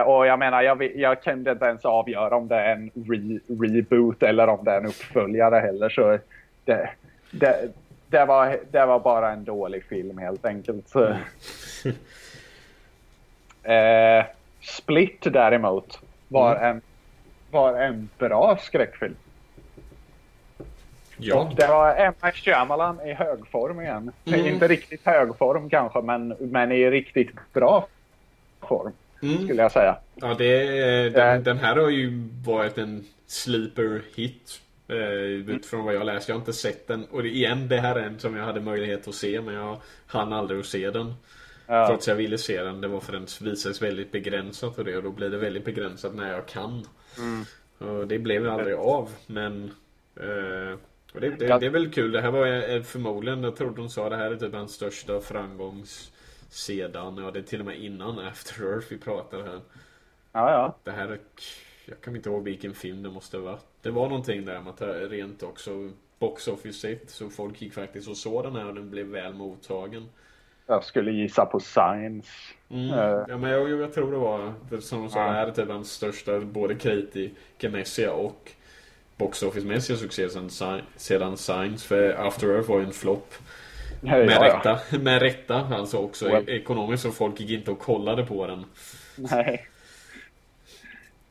Speaker 1: och jag menar, jag, jag kunde inte ens avgöra om det är en re, reboot eller om det är en uppföljare heller. Så det, det, det, var, det var bara en dålig film helt enkelt. Mm. eh, Split däremot var, mm. en, var en bra skräckfilm. Ja. Och det var Emma Shyamalan i högform igen. Mm. Inte riktigt högform kanske, men, men i riktigt bra form. Mm. Skulle jag säga.
Speaker 2: Ja, det, den, den, här har ju varit en sleeper hit. Eh, utifrån vad jag läst. Jag har inte sett den. Och igen, det här är en som jag hade möjlighet att se. Men jag hann aldrig att se den. Ja. Trots jag ville se den. Det var för den visades väldigt begränsat och det. Och då blir det väldigt begränsat när jag kan. Mm. Och det blev aldrig av. Men... Eh, och det, det, det, är väl kul. Det här var förmodligen, jag tror de sa det här är typ hans största framgångs sedan, ja det är till och med innan After Earth vi pratar här.
Speaker 1: Ja, ja.
Speaker 2: Det här, jag kan inte ihåg vilken film det måste ha varit. Det var någonting där med att det rent också box office så folk gick faktiskt och såg den här och den blev väl mottagen.
Speaker 1: Jag skulle gissa på Science.
Speaker 2: Mm. Uh. Ja, men jag, jag, tror det var, som de sa, ja. det här är typ den största både kritikermässiga och box office-mässiga succé sedan, sedan Science. För After Earth var ju en flopp. Med ja, rätta. Ja. Med rätta alltså också well. ekonomiskt så folk gick inte och kollade på den.
Speaker 1: Nej.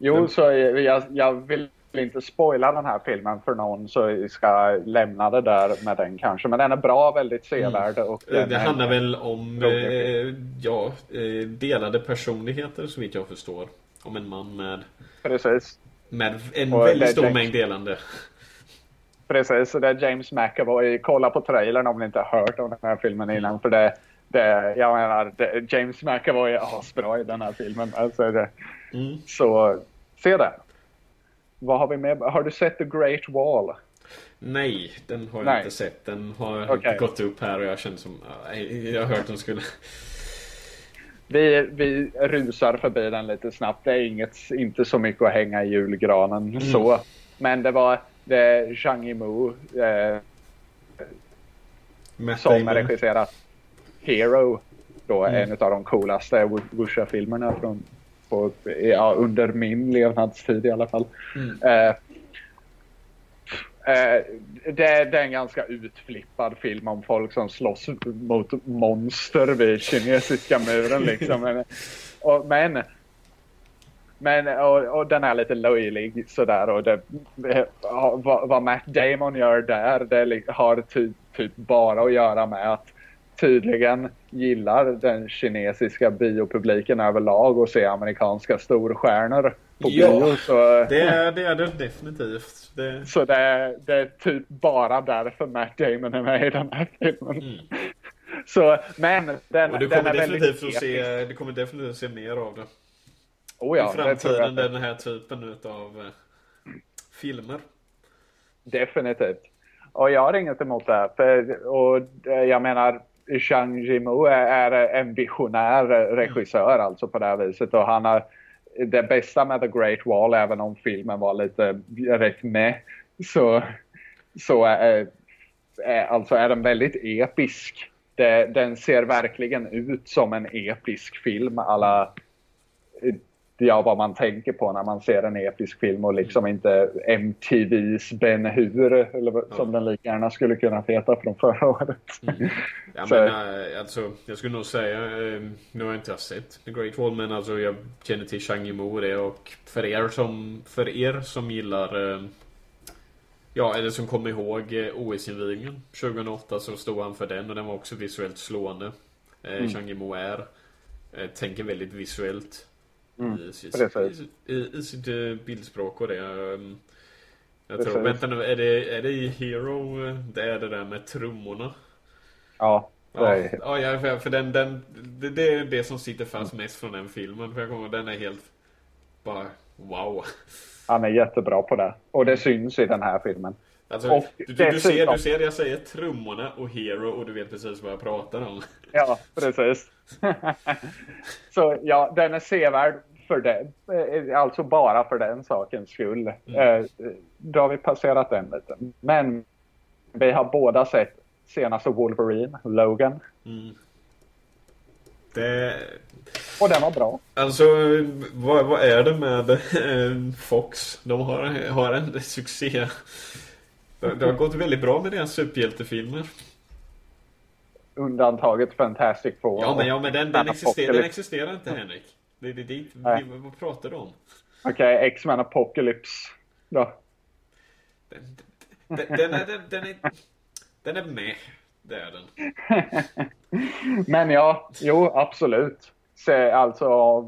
Speaker 1: Jo, Men... så jag, jag vill inte spoila den här filmen för någon så jag ska lämna det där med den kanske. Men den är bra, väldigt sevärd. Mm.
Speaker 2: Det handlar väl om eh, ja, eh, delade personligheter så vitt jag förstår. Om en man med...
Speaker 1: Precis.
Speaker 2: Med en och väldigt stor mängd delande.
Speaker 1: Precis, det är James McAvoy. Kolla på trailern om ni inte har hört om den här filmen innan. För det, det, jag menar, det, James McAvoy är asbra i den här filmen. Alltså det, mm. Så se den. Vad har vi med? Har du sett The Great Wall?
Speaker 2: Nej, den har jag Nej. inte sett. Den har okay. gått upp här och jag känner som... Jag har hört att den skulle...
Speaker 1: Vi, vi rusar förbi den lite snabbt. Det är inget, inte så mycket att hänga i julgranen mm. så. Men det var det är Zhang Yimou eh, som har regisserat Hero. Då mm. en av de coolaste Wuxia-filmerna från på, ja, under min levnadstid i alla fall. Mm. Eh, eh, det, det, är en ganska utflippad film om folk som slåss mot monster vid kinesiska muren. Liksom. men, och, men men och, och, den är lite löjlig sådär och det, vad, vad Matt Damon gör där det har typ, typ bara att göra med att tydligen gillar den kinesiska biopubliken överlag att se amerikanska storstjärnor på
Speaker 2: ja, bio. Så, det, är, det är det definitivt. Det...
Speaker 1: Så det är, det är typ bara därför Matt Damon är med i den här filmen. Mm. Så, men den,
Speaker 2: och du kommer den är definitivt väldigt att se, Du kommer definitivt att se mer av det.
Speaker 1: Oh ja,
Speaker 2: I framtiden den här typen av eh, filmer.
Speaker 1: Definitivt. Och jag har inget emot det. För, och eh, jag menar, Zhang Yimou är, en visionär regissör mm. alltså på det här viset. Och han har det bästa med The Great Wall, även om filmen var lite rätt med, så, så är, är, alltså är den väldigt episk. Det, den ser verkligen ut som en episk film alla ja, vad man tänker på när man ser en episk film och liksom mm. inte MTVs Ben Hur, eller ja. som den lika gärna skulle kunna heta från förra året. Mm.
Speaker 2: Ja, men, äh, alltså, jag skulle nog säga, äh, nu har jag inte sett The Great Wall, men alltså, jag känner till Chang Yimou och det och för er som, för er som gillar äh, Ja, eller som kommer ihåg OS-invigningen 2008 så stod han för den och den var också visuellt slående. Mm. Chang Yimou är, tänker väldigt visuellt. Mm, i, sitt, i, i, i, sitt eh, bildspråk och det. Ehm, jag tror, vänta nu, är det, är det i Hero eh, det är det där med trummorna?
Speaker 1: Ja.
Speaker 2: Ja, ja, för, för den, den, det, det är det som sitter fast mest från den filmen. För jag kommer den är helt bara wow.
Speaker 1: Han är jättebra på det. Och det syns i den här filmen.
Speaker 2: Alltså, och du, du, ser, du ser jag säger trummorna och Hero och du vet precis vad jag pratar om.
Speaker 1: Ja, precis. Så ja, den är sevärd för det. Eh, alltså bara för den sakens skull. Mm. Eh, då har vi passerat den lite. Men vi har båda sett senaste Wolverine, Logan. Mm.
Speaker 2: Det...
Speaker 1: Och den var bra.
Speaker 2: Alltså, vad, vad är det med eh, Fox? De har, har en succé. Det har gått väldigt bra med deras superhjältefilmer.
Speaker 1: Undantaget Fantastic Four.
Speaker 2: Ja, men, ja, men den, den, existerar, den existerar inte, Henrik. Det är dit, vi, vad pratar du om?
Speaker 1: Okej, okay, X-Men Apocalypse då.
Speaker 2: Den, den, den, är, den, den, är, den är med. Det är den.
Speaker 1: Men ja, jo absolut. Se, alltså,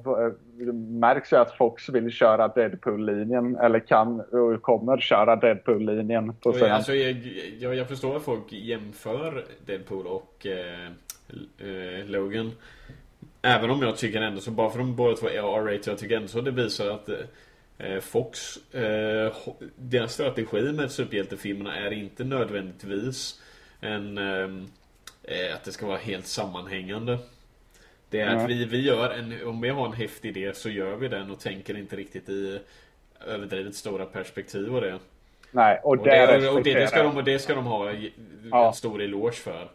Speaker 1: det märks ju att Fox vill köra Deadpool-linjen, eller kan och kommer köra Deadpool-linjen på
Speaker 2: scen. Alltså, jag, jag, jag, förstår att folk jämför Deadpool och eh, eh, Logan. Även om jag tycker ändå så, bara för att de båda två är R-rated, jag tycker ändå så det visar att eh, Fox, eh, deras strategi med superhjältefilmerna är inte nödvändigtvis en, ehm, eh, att det ska vara helt sammanhängande. Det är mm. att vi, vi gör en, om vi har en häftig idé så gör vi den och tänker inte riktigt i överdrivet stora perspektiv och det.
Speaker 1: Nej, och,
Speaker 2: och, det, och det, det, ska de, det ska de ha en ja. stor eloge för.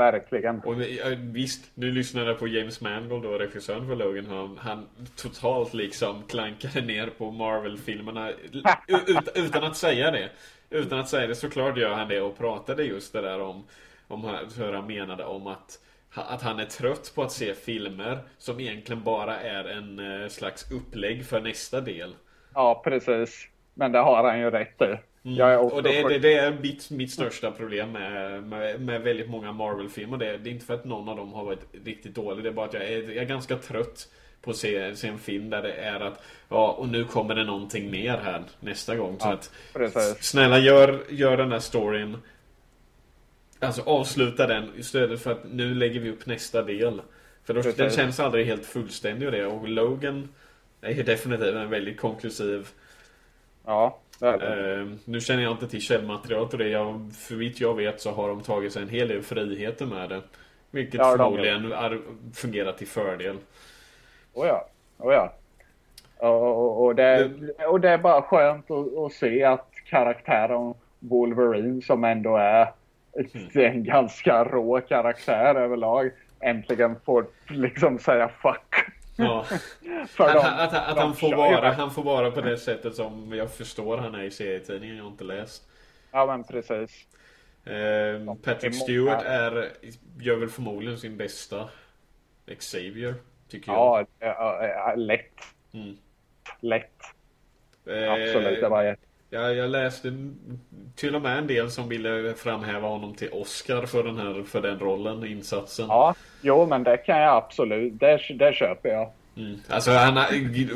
Speaker 1: Verkligen.
Speaker 2: Och visst, nu lyssnade jag på James Mangold då, regissören för Logan. Han, han totalt liksom klankade ner på Marvel-filmerna ut, utan att säga det. Utan att säga det såklart gör han det och pratade just det där om, om hur han menade om att att han är trött på att se filmer som egentligen bara är en eh, slags upplägg för nästa del.
Speaker 1: Ja, precis. Men det har han ju rätt i.
Speaker 2: Mm. och det, det, det, är mitt, mitt största problem med, med, med väldigt många Marvel-filmer. Det, det, är inte för att någon av dem har varit riktigt dålig. Det är bara att jag är, jag är ganska trött på att se, se en film där det är att ja, och nu kommer det någonting mer här nästa gång. Så att snälla gör, gör den här storyn Alltså avsluta den istället för att nu lägger vi upp nästa del. För då, den känns aldrig helt fullständig och det. Och Logan är definitivt en väldigt konklusiv
Speaker 1: Ja
Speaker 2: Uh, nu känner jag inte till källmaterialet och det. Jag, för vitt jag vet så har de tagit sig en hel del friheter med det. Vilket ja, förmodligen de fungerar till fördel.
Speaker 1: Oh ja, oh ja. Och, och, det, och det är bara skönt att, att se att karaktären Wolverine som ändå är mm. en ganska rå karaktär överlag äntligen får liksom säga fuck
Speaker 2: Ja. att, att, att, att han, får vara, han får vara på det sättet som jag förstår han är i serietidningen. Jag har inte läst.
Speaker 1: Ja men precis.
Speaker 2: Eh, Patrick Stewart är, gör väl förmodligen sin bästa Xavier. Tycker
Speaker 1: jag. Ja, lätt. Mm. Lätt. Eh, Absolut, det var jätte
Speaker 2: jag, jag läste till och med en del som ville framhäva honom till Oscar för den här för den rollen, insatsen.
Speaker 1: Ja, jo men det kan jag absolut. Det, det köper jag.
Speaker 2: Mm. Alltså han,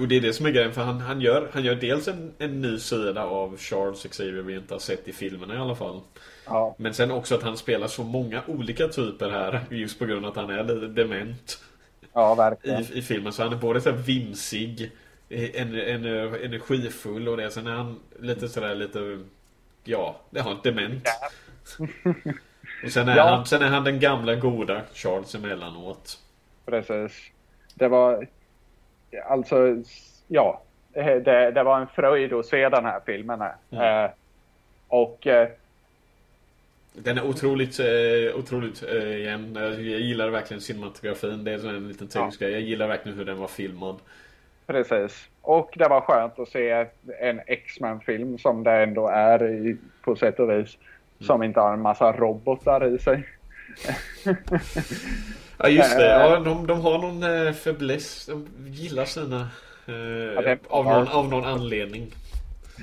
Speaker 2: och det är det som är grejen för han, han, gör, han gör dels en, en ny sida av Charles Xavier vi inte har sett i filmerna i alla fall.
Speaker 1: Ja.
Speaker 2: Men sen också att han spelar så många olika typer här just på grund av att han är lite dement.
Speaker 1: Ja, verkligen.
Speaker 2: I, i filmen så han är både så vimsig en, en, energifull och det. Sen är han lite sådär lite, ja, det har en dement. Och sen är, ja. han, sen är han den gamla goda Charles emellanåt.
Speaker 1: Precis. Det var, alltså, ja. Det, det var en fröjd att se den här filmen. Här. Mm. Eh, och eh,
Speaker 2: den är otroligt, eh, otroligt eh, igen. Jag gillar verkligen cinematografin. Det är en liten teknisk ja. grej. Jag gillar verkligen hur den var filmad.
Speaker 1: Precis. Och det var skönt att se en X-Men-film som det ändå är i, på sätt och vis. Som inte har en massa robotar i sig.
Speaker 2: ja just det, ja, de, de har någon eh, fäbless. De gillar sina... Eh, ja, av, någon, av någon anledning.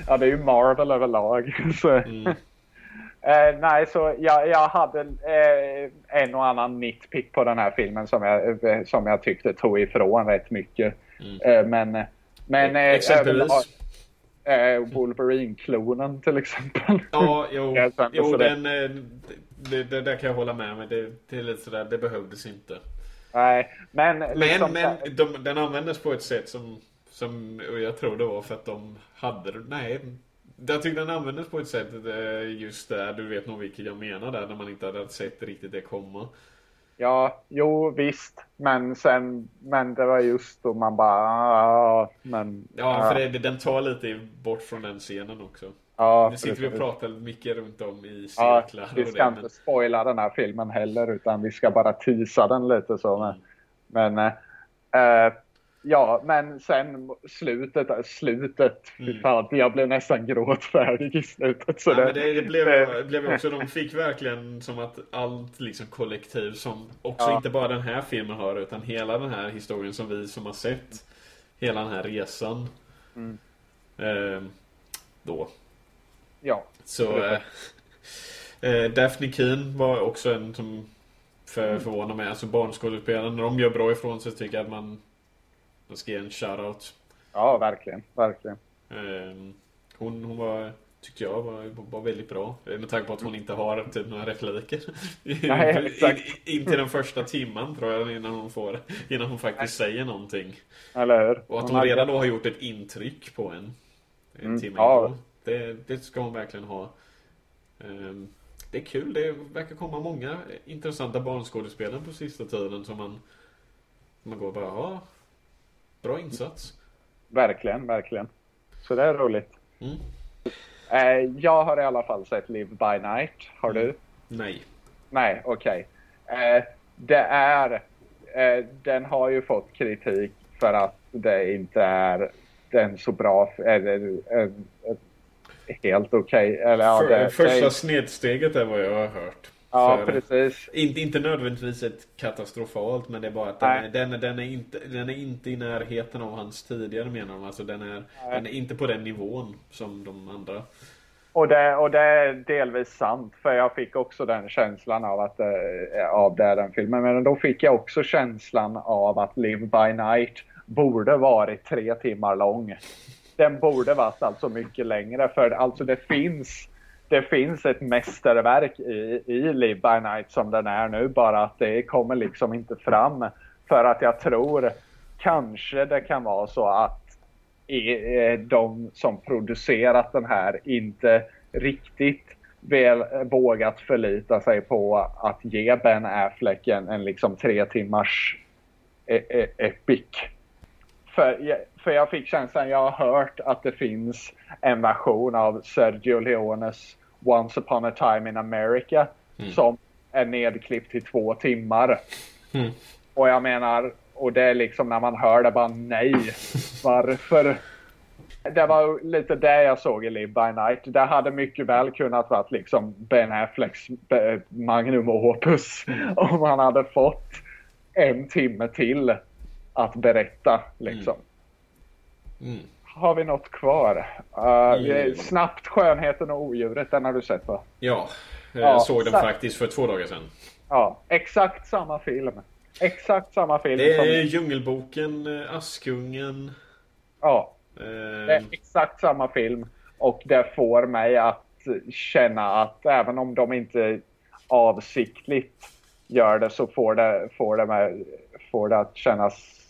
Speaker 1: Ja det är ju Marvel överlag. Så. Mm. eh, nej, så jag, jag hade eh, en och annan nitpick på den här filmen som jag, eh, som jag tyckte tog ifrån rätt mycket. Mm. Eh, men men
Speaker 2: eh, Exempelvis?
Speaker 1: Eh, Wolverine-klonen till exempel.
Speaker 2: Ja, jo, jo den, det, det, där kan jag hålla med om. Det, det är lite sådär, det behövdes inte.
Speaker 1: Nej, men...
Speaker 2: Men, liksom, men de, den användes på ett sätt som, som och jag tror det var för att de hade Nej, jag tyckte den användes på ett sätt just där, du vet nog vilket jag menar där, när man inte hade sett riktigt det komma.
Speaker 1: Ja, jo visst. Men sen, men det var just då man bara, ah, men.
Speaker 2: Ja, för det, den tar lite bort från den scenen också.
Speaker 1: Ja,
Speaker 2: nu sitter vi och pratar mycket runt om i cirklar. Ja,
Speaker 1: vi ska det, inte men... spoila den här filmen heller, utan vi ska bara tisa den lite så. Mm. Men, äh, Ja, men sen slutet, slutet, mm. fan, jag blev nästan gråtfärdig i slutet. Så
Speaker 2: ja, det, men det, det, blev, det blev också, de fick verkligen som att allt liksom kollektiv som också ja. inte bara den här filmen har utan hela den här historien som vi som har sett hela den här resan. Mm. Eh, då.
Speaker 1: Ja.
Speaker 2: Så eh, eh, Daphne Keen var också en som för, mm. förvånar mig. Alltså barnskådespelarna, när de gör bra ifrån sig tycker jag att man jag ska ge en shoutout.
Speaker 1: Ja, verkligen. Verkligen.
Speaker 2: Ehm, hon, hon var, tyckte jag, var, var väldigt bra. Med tanke på att hon inte har typ några repliker.
Speaker 1: Nej, exakt.
Speaker 2: In, till den första timman tror jag innan hon får innan hon faktiskt säger någonting.
Speaker 1: Eller hur?
Speaker 2: Och att hon, hon redan då har gjort ett intryck på en. En mm, timme ja. det, det ska hon verkligen ha. Um, det är kul. Det verkar komma många intressanta barnskådespelare på sista tiden som man, man går bara, ja, Bra insats.
Speaker 1: Verkligen, verkligen. Så det är roligt. Mm. Eh, jag har i alla fall sett Live by Night. Har mm. du?
Speaker 2: Nej.
Speaker 1: Nej, okej. Okay. Eh, det är... Eh, den har ju fått kritik för att det inte är den så bra... Eller, helt okej. Okay.
Speaker 2: För, ja, första det, snedsteget är vad jag har hört.
Speaker 1: Ja, För, precis.
Speaker 2: Inte, inte nödvändigtvis ett katastrofalt, men det är bara att den är, den, den, är inte, den är inte i närheten av hans tidigare menar de. Alltså den är, den är inte på den nivån som de andra.
Speaker 1: Och det, och det är delvis sant, för jag fick också den känslan av att äh, av det, den filmen. Men då fick jag också känslan av att Live by Night borde varit tre timmar lång. Den borde varit alltså mycket längre, för alltså det finns det finns ett mästerverk i, i Live by Night som den är nu, bara att det kommer liksom inte fram. För att jag tror kanske det kan vara så att eh, de som producerat den här inte riktigt väl eh, vågat förlita sig på att ge Ben Affleck en, en liksom tre timmars e, e, epic. För, för jag fick känslan, jag har hört att det finns en version av Sergio Leones Once upon a time in America mm. som är nedklippt i två timmar. Mm. Och jag menar, och det är liksom när man hör det bara nej. Varför? Det var lite det jag såg i Live by Night. Det hade mycket väl kunnat vara liksom Ben Afflecks magnum opus. Mm. Om han hade fått en timme till att berätta liksom. Mm. mm har vi något kvar? Uh, snabbt Skönheten och odjuret, den har du sett va?
Speaker 2: Ja, jag ja, såg den faktiskt för två dagar sedan.
Speaker 1: Ja, exakt samma film. Exakt samma film.
Speaker 2: Det är som... Djungelboken, eh, Askungen.
Speaker 1: Ja, uh... det är exakt samma film. Och det får mig att känna att även om de inte avsiktligt gör det så får det, får det, mig, får det att kännas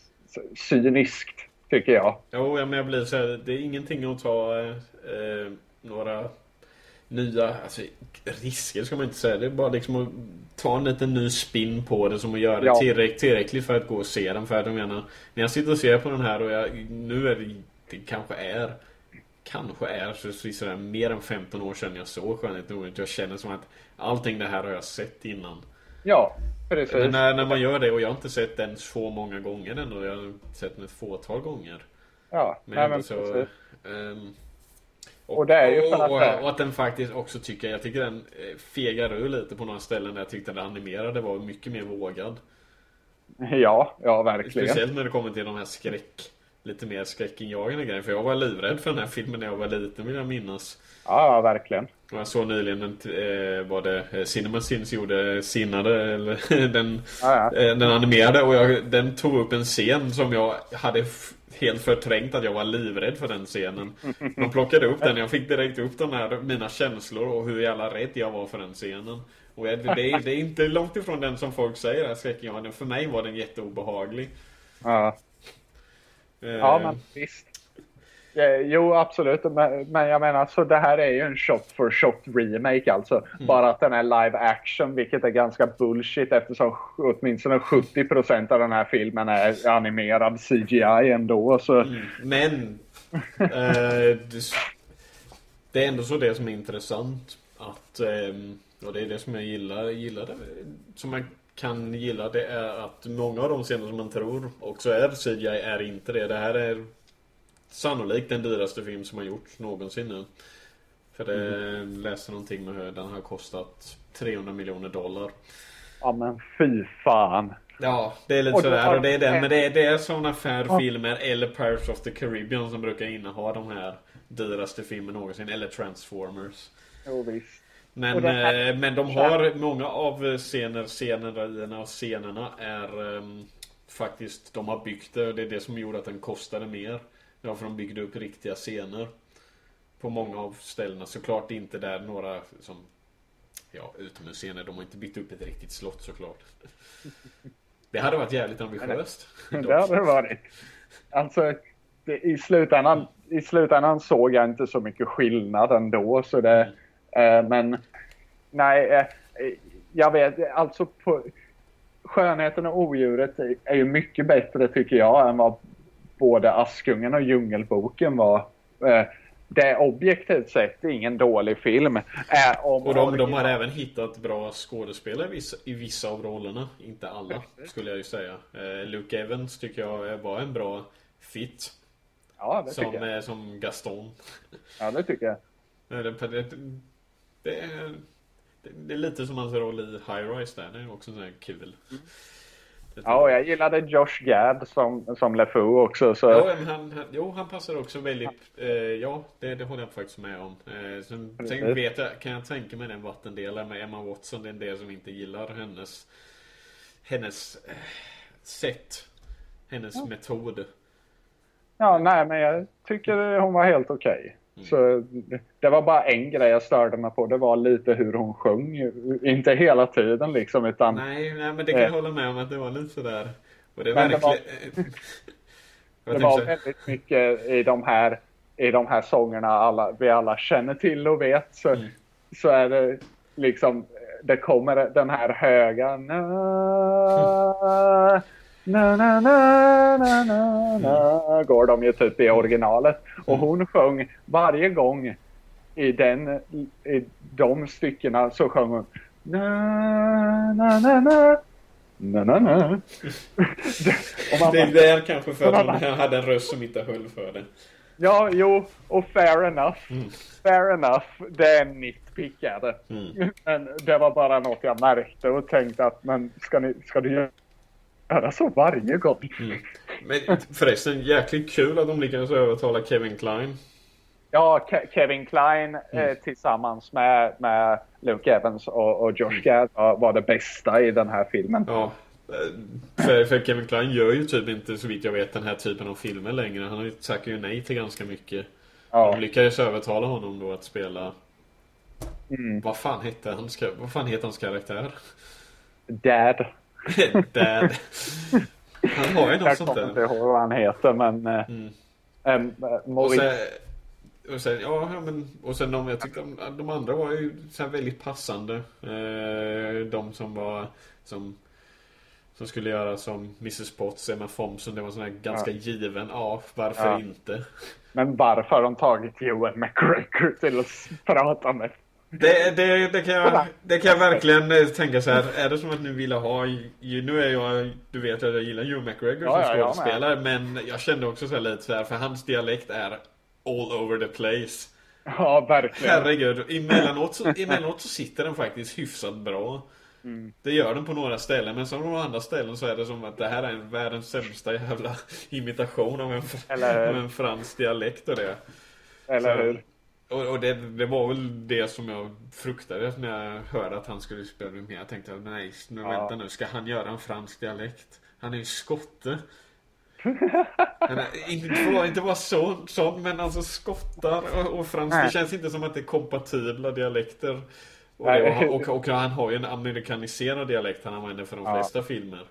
Speaker 1: cyniskt Tycker jag.
Speaker 2: Jo, ja, men jag blir så här, det är ingenting att ta eh, några nya alltså, risker ska man inte säga. Det är bara liksom att ta en liten ny spin på det som att göra ja. det tillräckligt, tillräckligt för att gå och se den. För att jag menar, när jag sitter och ser på den här och jag, nu är det, det kanske är kanske är så, så, så mer än 15 år sedan jag såg Skönheten och Jag känner som att allting det här har jag sett innan.
Speaker 1: Ja, Precis.
Speaker 2: när, när man gör det, och jag har inte sett den så många gånger ändå. Jag har sett den ett fåtal gånger.
Speaker 1: Ja,
Speaker 2: Men
Speaker 1: nej, men
Speaker 2: så...
Speaker 1: precis.
Speaker 2: ehm,
Speaker 1: Och det är ju för
Speaker 2: och,
Speaker 1: att
Speaker 2: och, och att den faktiskt också tycker, jag tycker den eh, fegar ur lite på några ställen där jag tyckte den animerade var mycket mer vågad.
Speaker 1: Ja, ja verkligen.
Speaker 2: Speciellt när det kommer till de här skräck, lite mer skräckinjagande grejer. För jag var livrädd för den här filmen när jag var liten vill jag minnas.
Speaker 1: Ja, verkligen.
Speaker 2: Jag såg nyligen en, eh, vad det, eh, Cinema Sins gjorde Sinnade, eller den,
Speaker 1: Ja, ja.
Speaker 2: eh, den animerade och jag, den tog upp en scen som jag hade helt förträngt att jag var livrädd för den scenen. De plockade upp den, jag fick direkt upp de här, mina känslor och hur jävla rädd jag var för den scenen. Och det, är, det är inte långt ifrån den som folk säger, här skräckinjagande. För mig var den jätteobehaglig.
Speaker 1: Ja,
Speaker 2: Eh,
Speaker 1: ja men visst. Eh, Jo, absolut. Men, jag menar, så det här är ju en shot for shot remake alltså.
Speaker 2: Mm.
Speaker 1: Bara att den är live action, vilket är ganska bullshit eftersom åtminstone 70% av den här filmen är animerad CGI ändå. Så
Speaker 2: Mm. Men eh, det, är ändå så det som är intressant. Att, ehm, och det är det som jag gillar, gillar det, som man kan gilla det är att många av de scener som man tror också är CGI är inte det. Det här är sannolikt den dyraste film som har gjorts någonsin nu. För det läste någonting med hur den har kostat 300 miljoner dollar.
Speaker 1: ja men fy fan.
Speaker 2: Ja, det är lite
Speaker 1: Och
Speaker 2: sådär. Och det är det. Men det är, det är sådana filmer eller Pirates of the Caribbean som brukar inneha de här dyraste filmerna någonsin. Eller Transformers.
Speaker 1: Jo, visst.
Speaker 2: Men,
Speaker 1: Och här-
Speaker 2: eh, men de har många av scener, scenerierna och scenerna är ehm, faktiskt, de har byggt det. Det är det som gjorde att den kostade mer. Ja, för de byggde upp riktiga scener. På många av ställena. Såklart inte där några som Ja, utomhusscener. De har inte byggt upp ett riktigt slott såklart. Det hade varit jävligt ambitiöst.
Speaker 1: Det hade det varit. Alltså, det, i, slutändan, i slutändan såg jag inte så mycket skillnad ändå. Så det, eh, men nej, eh, jag vet, alltså på, Skönheten och odjuret är, är ju mycket bättre tycker jag än vad både Askungen och Djungelboken var. Eh, det är objektivt sett ingen dålig film. Eh, om
Speaker 2: Och de, de har även hittat bra skådespelare i vissa, i vissa av rollerna. Inte alla, skulle jag ju säga. Eh, Luke Evans tycker jag var en bra fit.
Speaker 1: Ja, det
Speaker 2: Som,
Speaker 1: tycker jag.
Speaker 2: eh, som Gaston.
Speaker 1: Ja, det tycker jag.
Speaker 2: Eh, Det, det, det, är, det, är lite som hans roll i High Rise där. Det är också här kul. Tror
Speaker 1: Ja, jag gillade Josh Gad som, som LeFou också. Så...
Speaker 2: Ja, men han, han, jo, han passar också väldigt... Eh, ja, det, det håller jag faktiskt med om. Eh, sen, sen vet jag, kan jag tänka mig den vattendelaren med Emma Watson. Det är en del som inte gillar hennes... Hennes eh, sätt. Hennes metod.
Speaker 1: Ja, nej, men jag tycker hon var helt okej.
Speaker 2: Mm.
Speaker 1: Så det var bara en grej jag störde mig på. Det var lite hur hon sjöng. Inte hela tiden liksom, utan
Speaker 2: Nej, nej, men det kan jag
Speaker 1: Eh.
Speaker 2: hålla med om att det var lite sådär. Och det
Speaker 1: Men det var-
Speaker 2: verkligen...
Speaker 1: Det var väldigt mycket i de här, i de här sångerna alla, vi alla känner till och vet. Så,
Speaker 2: Mm.
Speaker 1: så är det liksom, det kommer den här höga na, na, na, na, na, na, na, går de ju typ i originalet. Och hon sjöng varje gång i, den, i de styckena så sjöng hon na, na, na, na, na, na, na. Och man
Speaker 2: Det,
Speaker 1: bara,
Speaker 2: det är kanske för att hon hade en röst som inte höll för det.
Speaker 1: Ja, jo, och fair enough.
Speaker 2: Mm.
Speaker 1: Fair enough. Det är en nitpick är det.
Speaker 2: Mm.
Speaker 1: Men det var bara något jag märkte och tänkte att men ska, ni, ska du göra så varje gång?
Speaker 2: Mm. Men förresten, jäkligt kul att de lyckades övertala Kevin Klein.
Speaker 1: Ja, Ke- Kevin Klein eh, tillsammans med, med Luke Evans och, och Josh Gad var, var det bästa i den här filmen.
Speaker 2: Ja. eh, För, för Kevin Klein gör ju typ inte, så vitt jag vet, den här typen av filmer längre. Han har ju sagt ju nej till ganska mycket.
Speaker 1: Ja.
Speaker 2: De lyckades övertala honom då att spela...
Speaker 1: Mm.
Speaker 2: Vad fan hette hans, ka- vad fan heter hans karaktär?
Speaker 1: Dad.
Speaker 2: Dad. Han har ju något
Speaker 1: Jag
Speaker 2: sånt
Speaker 1: kommer inte
Speaker 2: där.
Speaker 1: ihåg vad han heter men... Eh,
Speaker 2: Mm.
Speaker 1: em, eh,
Speaker 2: Och
Speaker 1: Maurice-
Speaker 2: sen, och sen, ja, men, och sen de, jag tyckte de, de andra var ju så väldigt passande. Eh, de som var, som, som skulle göra som Mrs Potts, Emma Thompson, det var sån här ganska
Speaker 1: Ja.
Speaker 2: given, ja, varför
Speaker 1: Ja.
Speaker 2: inte?
Speaker 1: Men varför har de tagit Ewan McGregor till att prata med
Speaker 2: Det, det, det, kan jag, det kan jag verkligen eh, tänka så här. Är det som att ni ville ha... Nu är jag... Du vet att jag gillar Hugh McGregor
Speaker 1: Ja,
Speaker 2: som
Speaker 1: ja,
Speaker 2: skådespelare. Men jag kände också så lite så här. För hans dialekt är all over the place.
Speaker 1: Ja, verkligen.
Speaker 2: Herregud. Emellanåt så, emellanåt så sitter den faktiskt hyfsat bra.
Speaker 1: Mm.
Speaker 2: Det gör den på några ställen. Men så på några andra ställen så är det som att det här är en världens sämsta jävla imitation av en,
Speaker 1: Eller-
Speaker 2: av en fransk dialekt och det.
Speaker 1: Eller hur?
Speaker 2: Och, och det, det var väl det som jag fruktade när jag hörde att han skulle spela med. Jag tänkte nej, nu
Speaker 1: Ja.
Speaker 2: vänta nu, ska han göra en fransk dialekt? Han är ju skotte. Är, inte, bara, inte bara sån, sån, men alltså skottar och, och fransk.
Speaker 1: Nej.
Speaker 2: Det känns inte som att det är kompatibla dialekter. Och, det, och, och, och han har ju en amerikaniserad dialekt han använder för de
Speaker 1: Ja.
Speaker 2: flesta filmer.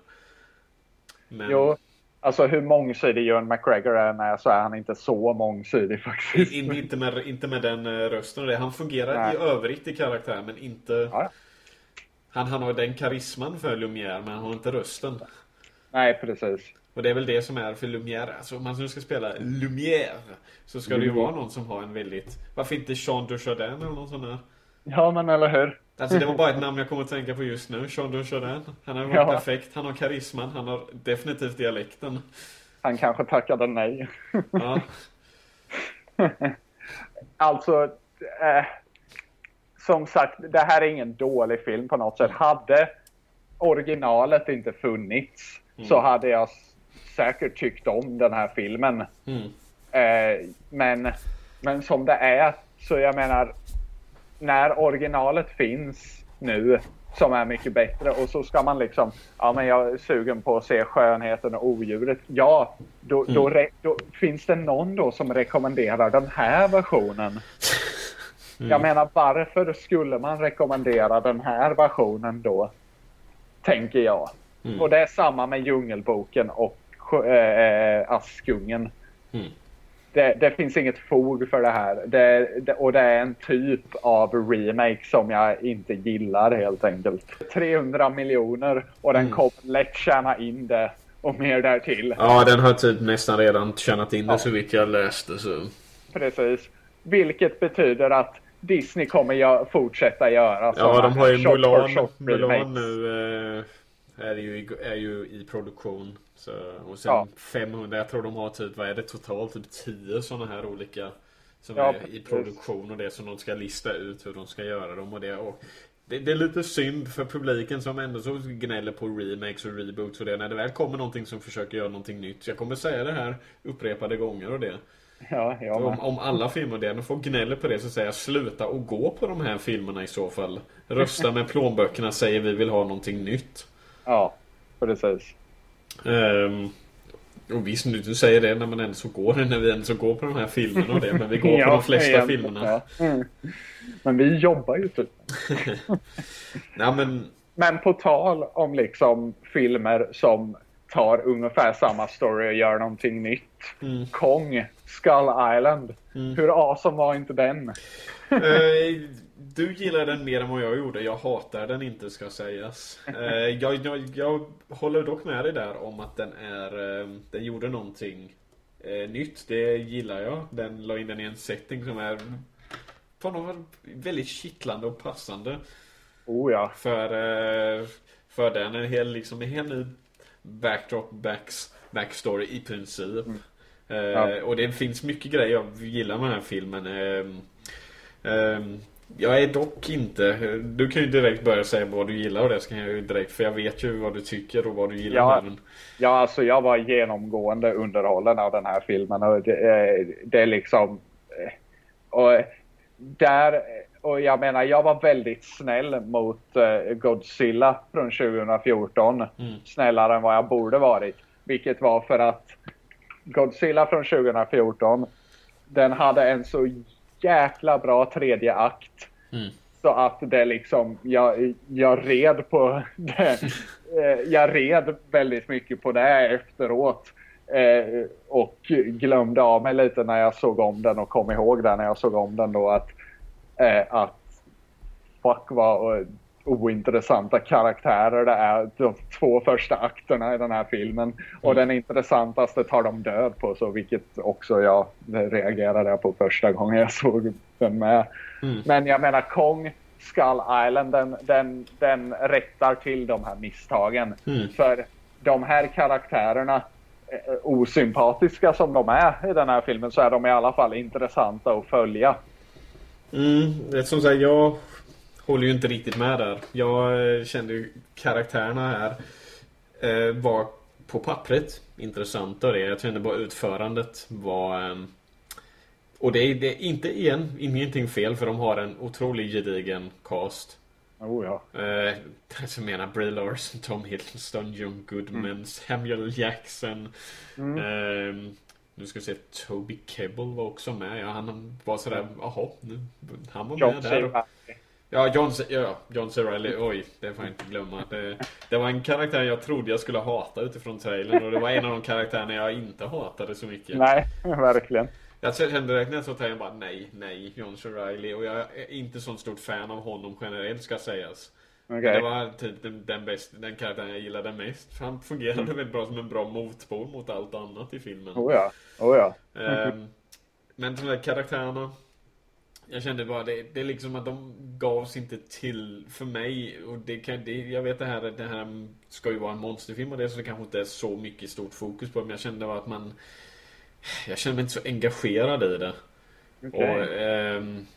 Speaker 2: Men,
Speaker 1: Jo, alltså hur mångsidig Ewan McGregor är när så är han inte så mångsidig faktiskt.
Speaker 2: in, inte, med, inte med den eh, rösten och det. Han fungerar
Speaker 1: Nej.
Speaker 2: i övrigt i karaktär men inte...
Speaker 1: Ja.
Speaker 2: Han, han har den karisman för Lumière men han har inte rösten.
Speaker 1: Nej, precis.
Speaker 2: Och det är väl det som är för Lumière. Alltså om man nu ska spela Lumière så ska det ju
Speaker 1: Mm.
Speaker 2: vara någon som har en väldigt... Varför inte Jean Dujardin eller någon sån där?
Speaker 1: Ja, men eller hur?
Speaker 2: Alltså det var bara ett namn jag kommer att tänka på just nu. Jean Dujardin. Han har varit
Speaker 1: Ja.
Speaker 2: perfekt. Han har karisman. Han har definitivt dialekten.
Speaker 1: Han kanske tackade nej.
Speaker 2: Ja.
Speaker 1: Alltså, eh, som sagt, det här är ingen dålig film på något sätt. Hade originalet inte funnits så hade jag säkert tyckt om den här filmen.
Speaker 2: Mm.
Speaker 1: Eh, men, men som det är, så jag menar, när originalet finns nu som är mycket bättre och så ska man liksom, ja men jag är sugen på att se skönheten och odjuret. Ja, då, då, re, då finns det någon då som rekommenderar den här versionen. Jag menar varför skulle man rekommendera den här versionen då? Tänker jag. Och det är samma med Djungelboken och äh, Askungen.
Speaker 2: Mm.
Speaker 1: Det, det finns inget fog för det här. Det, det, och det är en typ av remake som jag inte gillar helt enkelt. 300 miljoner och den kommer lätt tjäna in det och mer därtill.
Speaker 2: ja, den har typ nästan redan tjänat in det
Speaker 1: Ja.
Speaker 2: så vitt jag läste så.
Speaker 1: Precis. Vilket betyder att Disney kommer gö- fortsätta göra
Speaker 2: Ja, de har ju Mulan, Mulan nu eh, är, ju, är ju i produktion. Så, och sen
Speaker 1: Ja.
Speaker 2: 500, jag tror de har typ, vad är det totalt? Typ 10 sådana här olika som
Speaker 1: Ja,
Speaker 2: är i produktion och det som de ska lista ut hur de ska göra dem och det. Och det, det är lite synd för publiken som ändå så gnäller på remakes och reboots och det. När det väl kommer någonting som försöker göra någonting nytt. Så jag kommer säga det här upprepade gånger och det.
Speaker 1: Ja, jag
Speaker 2: Om, om alla filmer det, och får gnäller på det så säger jag sluta och gå på de här filmerna i så fall. Rösta med plånböckerna, säger vi vill ha någonting nytt.
Speaker 1: Ja, precis.
Speaker 2: Ehm, och visst, nu du säger det när man ändå så går, när vi ändå så går på de här filmerna och det, men vi går på
Speaker 1: Ja,
Speaker 2: de flesta
Speaker 1: egentligen,
Speaker 2: filmerna.
Speaker 1: ja. Mm. Men vi jobbar ju typ.
Speaker 2: Nej men,
Speaker 1: Men på tal om liksom filmer som tar ungefär samma story och gör någonting nytt.
Speaker 2: Mm.
Speaker 1: Kong, Skull Island. Hur awesome var inte den?
Speaker 2: Du gillar den mer än vad jag gjorde. Jag hatar den inte ska sägas. Eh, jag, jag, jag håller dock med dig där om att den är, eh, den gjorde någonting eh, nytt. Det gillar jag. Den la in den i en setting som är på något väldigt kittlande och passande.
Speaker 1: Oh ja.
Speaker 2: För, för den. En hel, liksom, en hel ny backdrop, backs, backstory i princip. Eh,
Speaker 1: Ja.
Speaker 2: Och det finns mycket grejer jag gillar med den här filmen. Ehm, ehm, jag är dock inte... Du kan ju direkt börja säga vad du gillar och det ska jag ju direkt. För jag vet ju vad du tycker och vad du gillar
Speaker 1: Ja.
Speaker 2: med den.
Speaker 1: Ja, alltså jag var genomgående underhållen av den här filmen och det, eh, det är liksom... eh, Och där... Och jag menar, jag var väldigt snäll mot eh, Godzilla från 2014.
Speaker 2: Mm.
Speaker 1: Snällare än vad jag borde varit. Vilket var för att Godzilla från 2014, den hade en så jäkla bra tredje akt.
Speaker 2: Mm.
Speaker 1: Så att det liksom, jag, jag red på det. Eh, Jag red väldigt mycket på det efteråt. Eh, och glömde av mig lite när jag såg om den och kom ihåg det när jag såg om den då att, eh, att fuck vad, ointressanta karaktärer det är de två första akterna i den här filmen. Och den intressantaste tar de död på, så vilket också jag reagerade på första gången jag såg den med. Men jag menar Kong Skull Island, den, den, den rättar till de här misstagen. För de här karaktärerna, eh, osympatiska som de är i den här filmen, så är de i alla fall intressanta att följa.
Speaker 2: Mm, som sagt, jag håller ju inte riktigt med där. Jag eh, kände ju karaktärerna här eh, var på pappret intressanta och det. Jag kände bara utförandet var... Eh, och det är, det är inte igen, ingenting fel för de har en otroligt gedigen cast.
Speaker 1: Oh, ja.
Speaker 2: Eh, jag menar Brie Larson, Tom Hiddleston, John Goodman, Samuel Jackson. Eh, nu ska vi se, Toby Kebbell var också med. Ja, han var sådär, jaha, nu, han var med
Speaker 1: C.
Speaker 2: där. Ja, John, C- ja, John C. Reilly, oj, det får jag inte glömma. Det, det var en karaktär jag trodde jag skulle hata utifrån trailern och det var en av de karaktärerna jag inte hatade så mycket.
Speaker 1: Nej, verkligen.
Speaker 2: Jag kände direkt när jag såg trailern bara nej, nej, John C. Reilly och jag är inte så stort fan av honom generellt ska sägas.
Speaker 1: Okej.
Speaker 2: Det var typ den, den, bäst, den karaktären jag gillade mest. Han fungerade väldigt bra som en bra motpol mot allt annat i filmen.
Speaker 1: Oh ja, oh ja.
Speaker 2: Ehm, men de där karaktärerna Jag kände bara det, det är liksom att de gavs inte till för mig och det kan, det, Jag vet det här, det här ska ju vara en monsterfilm och det så det kanske inte är så mycket stort fokus på det, men jag kände bara att man Jag kände mig inte så engagerad i det
Speaker 1: Okej.
Speaker 2: och, ehm,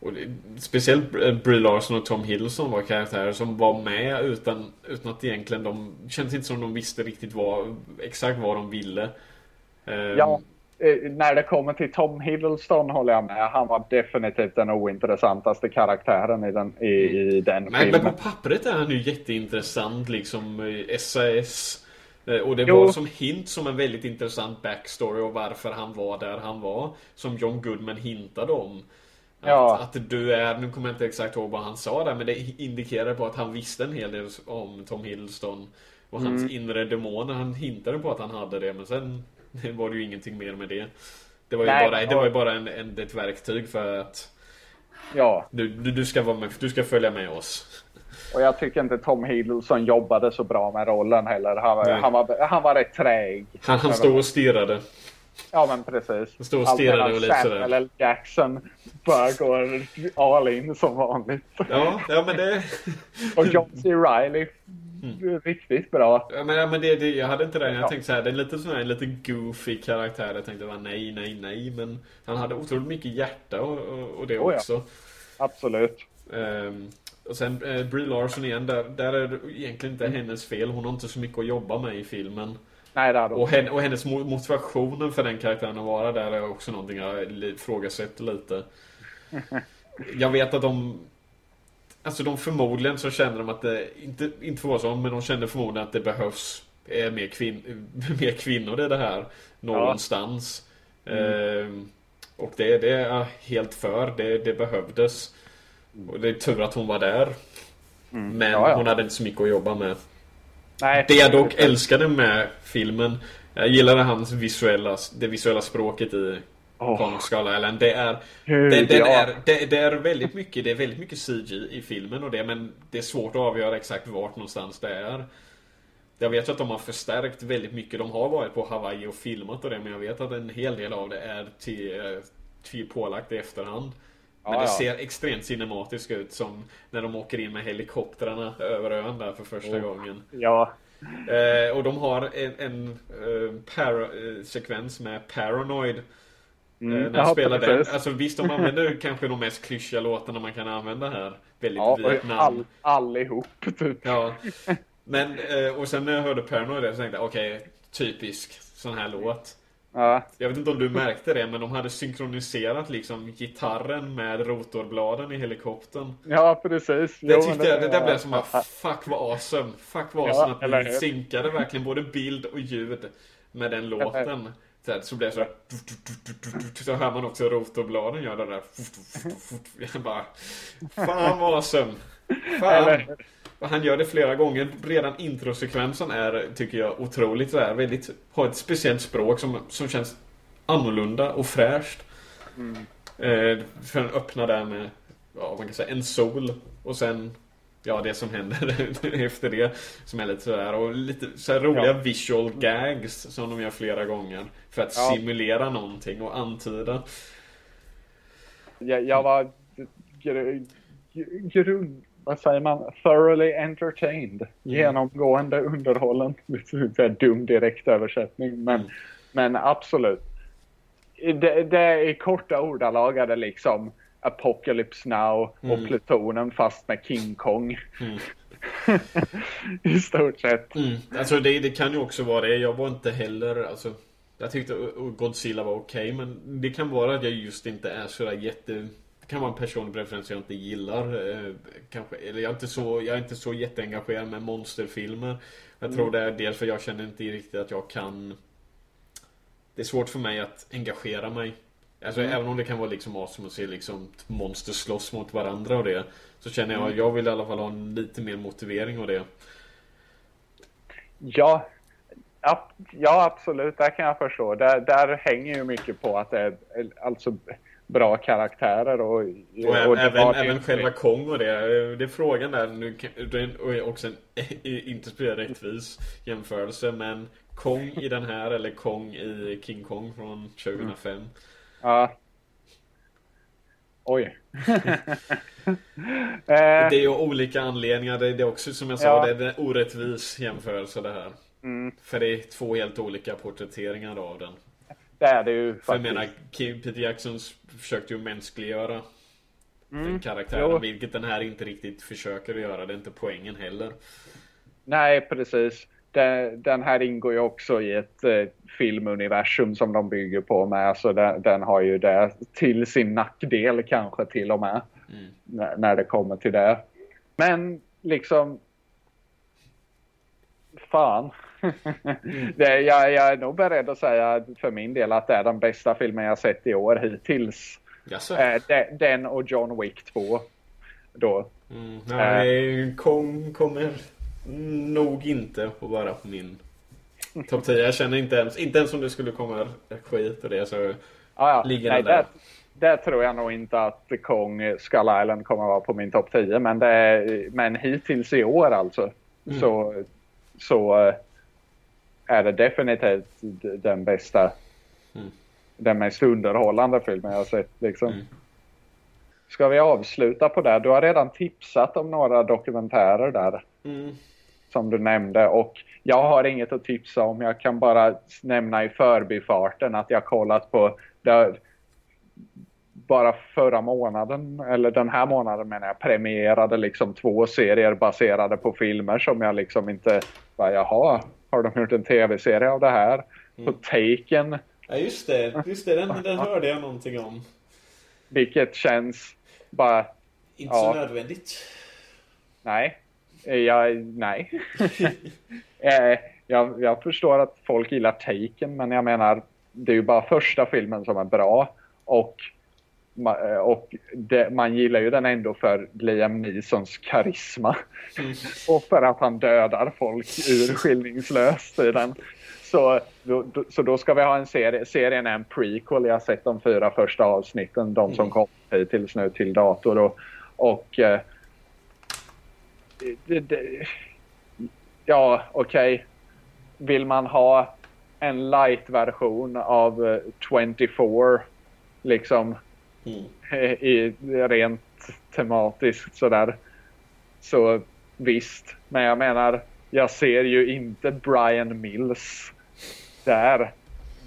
Speaker 2: och speciellt Brie Larson och Tom Hiddleston var karaktärer som var med utan, utan att egentligen de kändes inte som de visste riktigt vad, exakt vad de ville. Ehm,
Speaker 1: Ja, eh, när det kommer till Tom Hiddleston håller jag med. Han var definitivt den ointressantaste karaktären i den, i, i den
Speaker 2: Men, men
Speaker 1: filmen.
Speaker 2: på pappret är han ju jätteintressant liksom eh, SAS Eh, Och det
Speaker 1: Jo.
Speaker 2: var som hint som en väldigt intressant backstory och varför han var där han var Som John Goodman hintade om att,
Speaker 1: Ja.
Speaker 2: att du är, nu kommer jag inte exakt ihåg vad han sa där Men det indikerar på att han visste en hel del om Tom Hiddleston Och hans
Speaker 1: Mm.
Speaker 2: inre demoner, han hintade på att han hade det men sen var det ju ingenting mer med det Det var ju
Speaker 1: Nej,
Speaker 2: bara, det var ju bara en, en, ett verktyg för att
Speaker 1: Ja,
Speaker 2: du, du, du ska vara med, du ska följa med oss
Speaker 1: och jag tycker inte Tom Hiddleston jobbade så bra med rollen heller. Han, var- han, var, han var rätt träg.
Speaker 2: Han, han stod och stirrade.
Speaker 1: Ja, men precis.
Speaker 2: Han stod och stirrade och lite sådär.
Speaker 1: Samuel L. Jackson bara går all in som vanligt.
Speaker 2: Ja, ja men det...
Speaker 1: Och John C. Reilly,
Speaker 2: Mm.
Speaker 1: riktigt bra.
Speaker 2: Ja, men, ja, men det, det, jag hade inte det. Jag tänkte så här, det är lite sån här, en lite goofy karaktär. Jag tänkte bara nej, nej, nej. Men han hade otroligt mycket hjärta och, och, och det
Speaker 1: Oh, ja.
Speaker 2: också.
Speaker 1: Absolut.
Speaker 2: Ehm, och sen eh, Brie Larson igen, där, där är det egentligen inte
Speaker 1: Mm.
Speaker 2: hennes fel. Hon har inte så mycket att jobba med i filmen.
Speaker 1: Nej, det
Speaker 2: Och, hen, och hennes mo- motivationen för den karaktären att vara där är också någonting jag ifrågasätter lite. Jag vet att de... Alltså de förmodligen så känner de att det, inte, inte för vara så, men de känner förmodligen att det behövs eh, mer, kvin, mer kvinnor i det här. Någonstans. Ehm, och det, det är jag helt för. Det, det behövdes. Och det är tur att hon var där. Men
Speaker 1: Mm. Ja, ja.
Speaker 2: hon hade inte så mycket att jobba med.
Speaker 1: Nej.
Speaker 2: Det jag dock älskade med filmen Jag gillade hans visuella, det visuella språket i
Speaker 1: Åh.
Speaker 2: Kong Skull Island Det är,
Speaker 1: Gud,
Speaker 2: det,
Speaker 1: ja.
Speaker 2: är det, det är väldigt mycket Det är väldigt mycket CG i filmen och det Men det är svårt att avgöra exakt vart någonstans det är Jag vet att de har förstärkt väldigt mycket De har varit på Hawaii och filmat och det Men jag vet att en hel del av det är till, eh, till pålagt i efterhand men
Speaker 1: Ja,
Speaker 2: det
Speaker 1: ja.
Speaker 2: ser extremt cinematiskt ut som när de åker in med helikoptrarna över ön där för första
Speaker 1: Oh.
Speaker 2: gången.
Speaker 1: Ja.
Speaker 2: Eh, och de har en, en eh, para, eh, sekvens med Paranoid.
Speaker 1: Mm.
Speaker 2: Eh, när
Speaker 1: Ja,
Speaker 2: de spelar den. Alltså visst, de använder kanske de mest klyschiga låtarna man kan använda här. Väldigt
Speaker 1: Ja, och
Speaker 2: Vietnam.
Speaker 1: all, allihop typ.
Speaker 2: Ja. Men, eh, och sen när jag hörde Paranoid så tänkte jag okej, typisk sån här låt.
Speaker 1: Ja.
Speaker 2: Jag vet inte om du märkte det, men de hade synkroniserat liksom gitarren med rotorbladen i helikoptern.
Speaker 1: ja, precis.
Speaker 2: Det
Speaker 1: Jo,
Speaker 2: tyckte
Speaker 1: men
Speaker 2: jag, det där blev som bara fuck vad awesome. Fuck vad
Speaker 1: Ja,
Speaker 2: awesome att
Speaker 1: hur?
Speaker 2: synkade verkligen både bild och ljud med den låten. Så, här, så blev det så här, Så hör man också rotorbladen göra det där. Jag bara, fan vad awesome. Fan. Han gör det flera gånger. Redan introsekvensen är, tycker jag, otroligt så här, väldigt, har ett speciellt språk som, som känns annorlunda och fräscht. Eh, för den öppnar där med, ja man kan säga en sol och sen ja, det som händer efter det. Som är lite sådär. Och lite så roliga
Speaker 1: Ja.
Speaker 2: visual gags som de gör flera gånger. För att
Speaker 1: Ja.
Speaker 2: simulera någonting och antyda.
Speaker 1: Jag, jag var gr, gr, grund, vad säger man, thoroughly entertained. Genomgående underhållen. Lite så dum direktöversättning. Men,
Speaker 2: Mm.
Speaker 1: men absolut. Det, det är i korta ordalag är det liksom Apocalypse Now och
Speaker 2: Mm.
Speaker 1: Plutonen fast med King Kong.
Speaker 2: Mm.
Speaker 1: I stort sett.
Speaker 2: Mm. Alltså det, det kan ju också vara det. Jag var inte heller, alltså Jag tyckte Godzilla var okej men det kan vara att jag just inte är sådär jätte Det kan vara en personlig preferens jag inte gillar eh, Kanske, eller jag är inte så, jag är inte så jätteengagerad med monsterfilmer Jag tror det är dels för jag känner inte riktigt att jag kan Det är svårt för mig att engagera mig Alltså
Speaker 1: Mm.
Speaker 2: även om det kan vara liksom awesome att se liksom monster slåss mot varandra och det Så känner jag,
Speaker 1: Mm.
Speaker 2: jag vill i alla fall ha en lite mer motivering av det
Speaker 1: Ja, ja, absolut, det kan jag förstå. Där, där hänger ju mycket på att det är alltså bra karaktärer och,
Speaker 2: Och,
Speaker 1: och det
Speaker 2: även,
Speaker 1: det
Speaker 2: även själva Kong och det. Det är frågan där. Nu, den är också en inte speciellt rättvis jämförelse. Men Kong i den här eller Kong i King Kong från 2005.
Speaker 1: Ja. Oj.
Speaker 2: Det
Speaker 1: eh,
Speaker 2: är ju olika anledningar. Det det är också som jag sa,
Speaker 1: Ja.
Speaker 2: det är en orättvis jämförelse det här.
Speaker 1: mm,
Speaker 2: För det är två helt olika porträtteringar av den.
Speaker 1: det är det ju
Speaker 2: För jag
Speaker 1: faktiskt.
Speaker 2: menar, Kim- Peter Jackson försökte ju mänskliggöra den
Speaker 1: Mm,
Speaker 2: karaktären.
Speaker 1: jo.
Speaker 2: Vilket den här inte riktigt försöker göra. Det är inte poängen heller.
Speaker 1: Nej, precis. Den, den här ingår ju också i ett eh, filmuniversum som de bygger på med. Så den, den har ju det till sin nackdel kanske till och med.
Speaker 2: Mm.
Speaker 1: när, det kommer till det. Men liksom... Fan. det, jag, jag är nog beredd att säga för min del att det är den bästa filmen jag sett i år hittills.
Speaker 2: Jaså?
Speaker 1: Eh, de, den och John Wick 2. Då.
Speaker 2: Mm, nej, Kong kommer nog inte att vara på min topp 10. Jag känner inte ens, inte ens om det skulle komma skit och det så
Speaker 1: Ah, ja.
Speaker 2: Ligger
Speaker 1: Nej,
Speaker 2: den där?
Speaker 1: det, det tror jag nog inte att Kong Skull Island kommer att vara på min topp 10. Men, det är, men hittills i år alltså.
Speaker 2: Mm.
Speaker 1: Så, så eh, är det definitivt den bästa.
Speaker 2: Mm.
Speaker 1: Den mest underhållande filmen jag har sett. Liksom.
Speaker 2: Mm.
Speaker 1: Ska vi avsluta på det? Du har redan tipsat om några dokumentärer där.
Speaker 2: mm,
Speaker 1: Som du nämnde. Och jag har inget att tipsa om. Jag kan bara nämna i förbifarten att jag kollat på det, bara förra månaden, eller den här månaden menar jag, premierade liksom två serier baserade på filmer som jag liksom inte bara, jaha, har de gjort en tv-serie av det här? På Taken,
Speaker 2: Ja just det, just det den, den hörde jag någonting om.
Speaker 1: vilket känns bara,
Speaker 2: Inte
Speaker 1: Ja.
Speaker 2: så nödvändigt.
Speaker 1: nej. Jag, nej. Eh, jag, jag förstår att folk gillar Taken, men jag menar, det är ju bara första filmen som är bra. Och, eh, och det, man gillar ju den ändå för Liam Neesons karisma.
Speaker 2: Mm.
Speaker 1: Och för att han dödar folk urskillningslöst i den. Så då, då, så då ska vi ha en serie. Serien är en prequel. Jag har sett de fyra första avsnitten. De som
Speaker 2: Mm.
Speaker 1: kom hittills nu till dator. Och, och eh, det, det, ja, okej. Vill man ha en light-version av eh, 24 liksom
Speaker 2: Mm.
Speaker 1: i, rent tematiskt sådär. Så visst, men jag menar, jag ser ju inte Brian Mills där.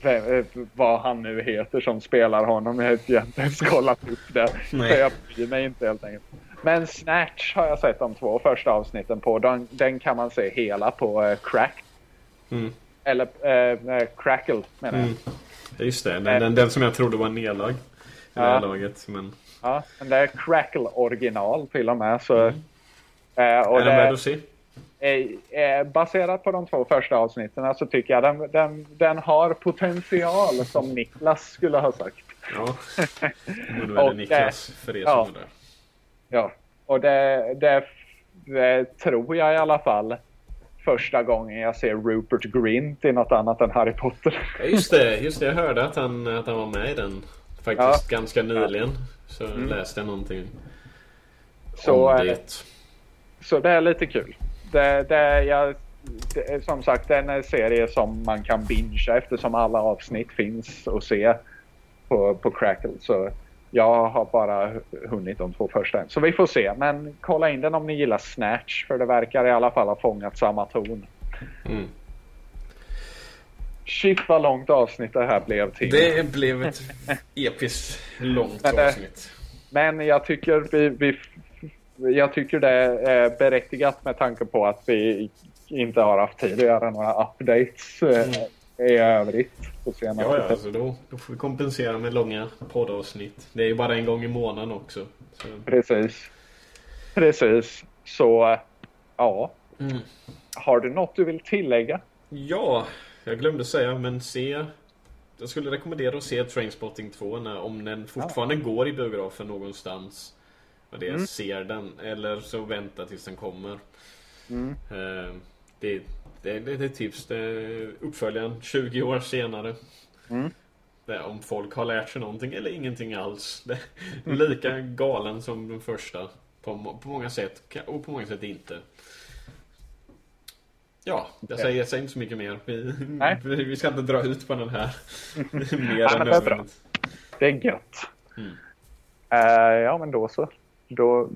Speaker 1: Vem, vad han nu heter som spelar honom. Jag har inte ens kollat upp det.
Speaker 2: Nej.
Speaker 1: Jag bryr mig inte helt enkelt. Men Snatch har jag sett de två första avsnitten på. Den, den kan man se hela på eh, Crack.
Speaker 2: Mm.
Speaker 1: Eller eh, Crackle menar jag.
Speaker 2: Mm. Ja, Just det, den, den, den som jag trodde var nedlagd. I det
Speaker 1: Ja.
Speaker 2: här laget. Men
Speaker 1: Ja, men det är Crackle original till och med. Så,
Speaker 2: Mm.
Speaker 1: och
Speaker 2: är den värd att se?
Speaker 1: baserat på de två första avsnitten så tycker jag den, den, den har potential som Niklas skulle ha sagt.
Speaker 2: Ja. Men då är
Speaker 1: Och
Speaker 2: det Niklas för er
Speaker 1: ja.
Speaker 2: som undrar.
Speaker 1: Ja, och det, det, det tror jag i alla fall första gången jag ser Rupert Grint i något annat än Harry Potter.
Speaker 2: Ja, just det, just det. Jag hörde att han, att han var med i den. Faktiskt ganska nyligen. Så läste jag någonting
Speaker 1: Så,
Speaker 2: om
Speaker 1: eh,
Speaker 2: det.
Speaker 1: så det är lite kul. Det, det, jag, det är som sagt det är en serie som man kan bingea eftersom alla avsnitt finns att se på, på Crackle. Så jag har bara hunnit de två första än. Så vi får se. Men kolla in den om ni gillar Snatch. För det verkar i alla fall ha fångat samma ton.
Speaker 2: Mm.
Speaker 1: Shit vad långt avsnitt det här blev till.
Speaker 2: Det blev ett episkt långt
Speaker 1: Men det-
Speaker 2: avsnitt.
Speaker 1: Men jag tycker, vi, vi, jag tycker det är berättigat med tanke på att vi inte har haft tid att göra några updates eh, i övrigt. På senaste
Speaker 2: Ja, ja alltså då, då får vi kompensera med långa poddavsnitt. Det är ju bara en gång i månaden också. Så.
Speaker 1: Precis. Precis. Så ja.
Speaker 2: Mm.
Speaker 1: Har du något du vill tillägga?
Speaker 2: Ja, jag glömde säga, men se... Jag skulle rekommendera att se Trainspotting 2 när, om den fortfarande går i biografen någonstans. Och det
Speaker 1: Mm.
Speaker 2: ser den. Eller så vänta tills den kommer.
Speaker 1: Mm.
Speaker 2: Eh, det, det, det, är tips. Det är uppföljaren 20 år senare.
Speaker 1: Mm.
Speaker 2: Det är om folk har lärt sig någonting eller ingenting alls. Det är lika galen som den första. På, på många sätt och på många sätt inte. Ja, jag säger, jag säger inte så mycket mer. Vi,
Speaker 1: Nej.
Speaker 2: vi, vi ska inte dra ut på den här. mer
Speaker 1: Ja,
Speaker 2: än
Speaker 1: det är bra. Det är gött.
Speaker 2: Mm.
Speaker 1: Eh, ja, men då så. Då,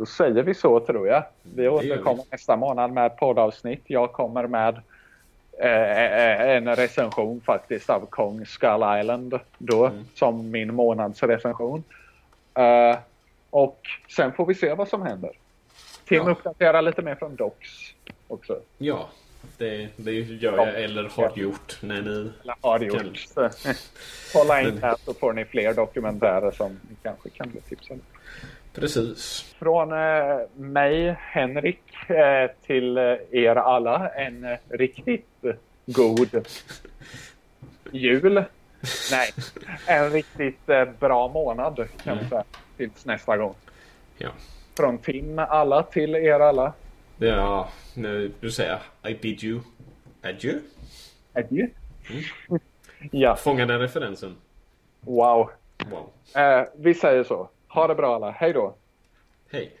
Speaker 1: då säger vi så tror jag. Vi återkommer nästa månad med poddavsnitt. Jag kommer med eh, en recension faktiskt av Kong Skull Island då
Speaker 2: Mm.
Speaker 1: som min månadsrecension. Eh, och sen får vi se vad som händer. Tim
Speaker 2: Ja.
Speaker 1: uppdaterar lite mer från Docs också.
Speaker 2: Ja, det, det gör jag eller har gjort när ni...
Speaker 1: Eller har gjort. Kolla in här så får ni fler dokumentärer som ni kanske kan bli tipsade.
Speaker 2: Precis.
Speaker 1: Från eh, mig, Henrik, eh, till eh, er alla en eh, riktigt god jul. Nej, en riktigt eh, bra månad kan
Speaker 2: Mm.
Speaker 1: säga. Tills nästa gång.
Speaker 2: Ja.
Speaker 1: Från Tim alla till er alla.
Speaker 2: Ja, nu, du säger I bid you adieu.
Speaker 1: Adjö.
Speaker 2: Mm.
Speaker 1: Ja,
Speaker 2: Fånga den referensen.
Speaker 1: wow.
Speaker 2: Wow.
Speaker 1: Vi säger så. Ha det bra alla. Hej då.
Speaker 2: Hej.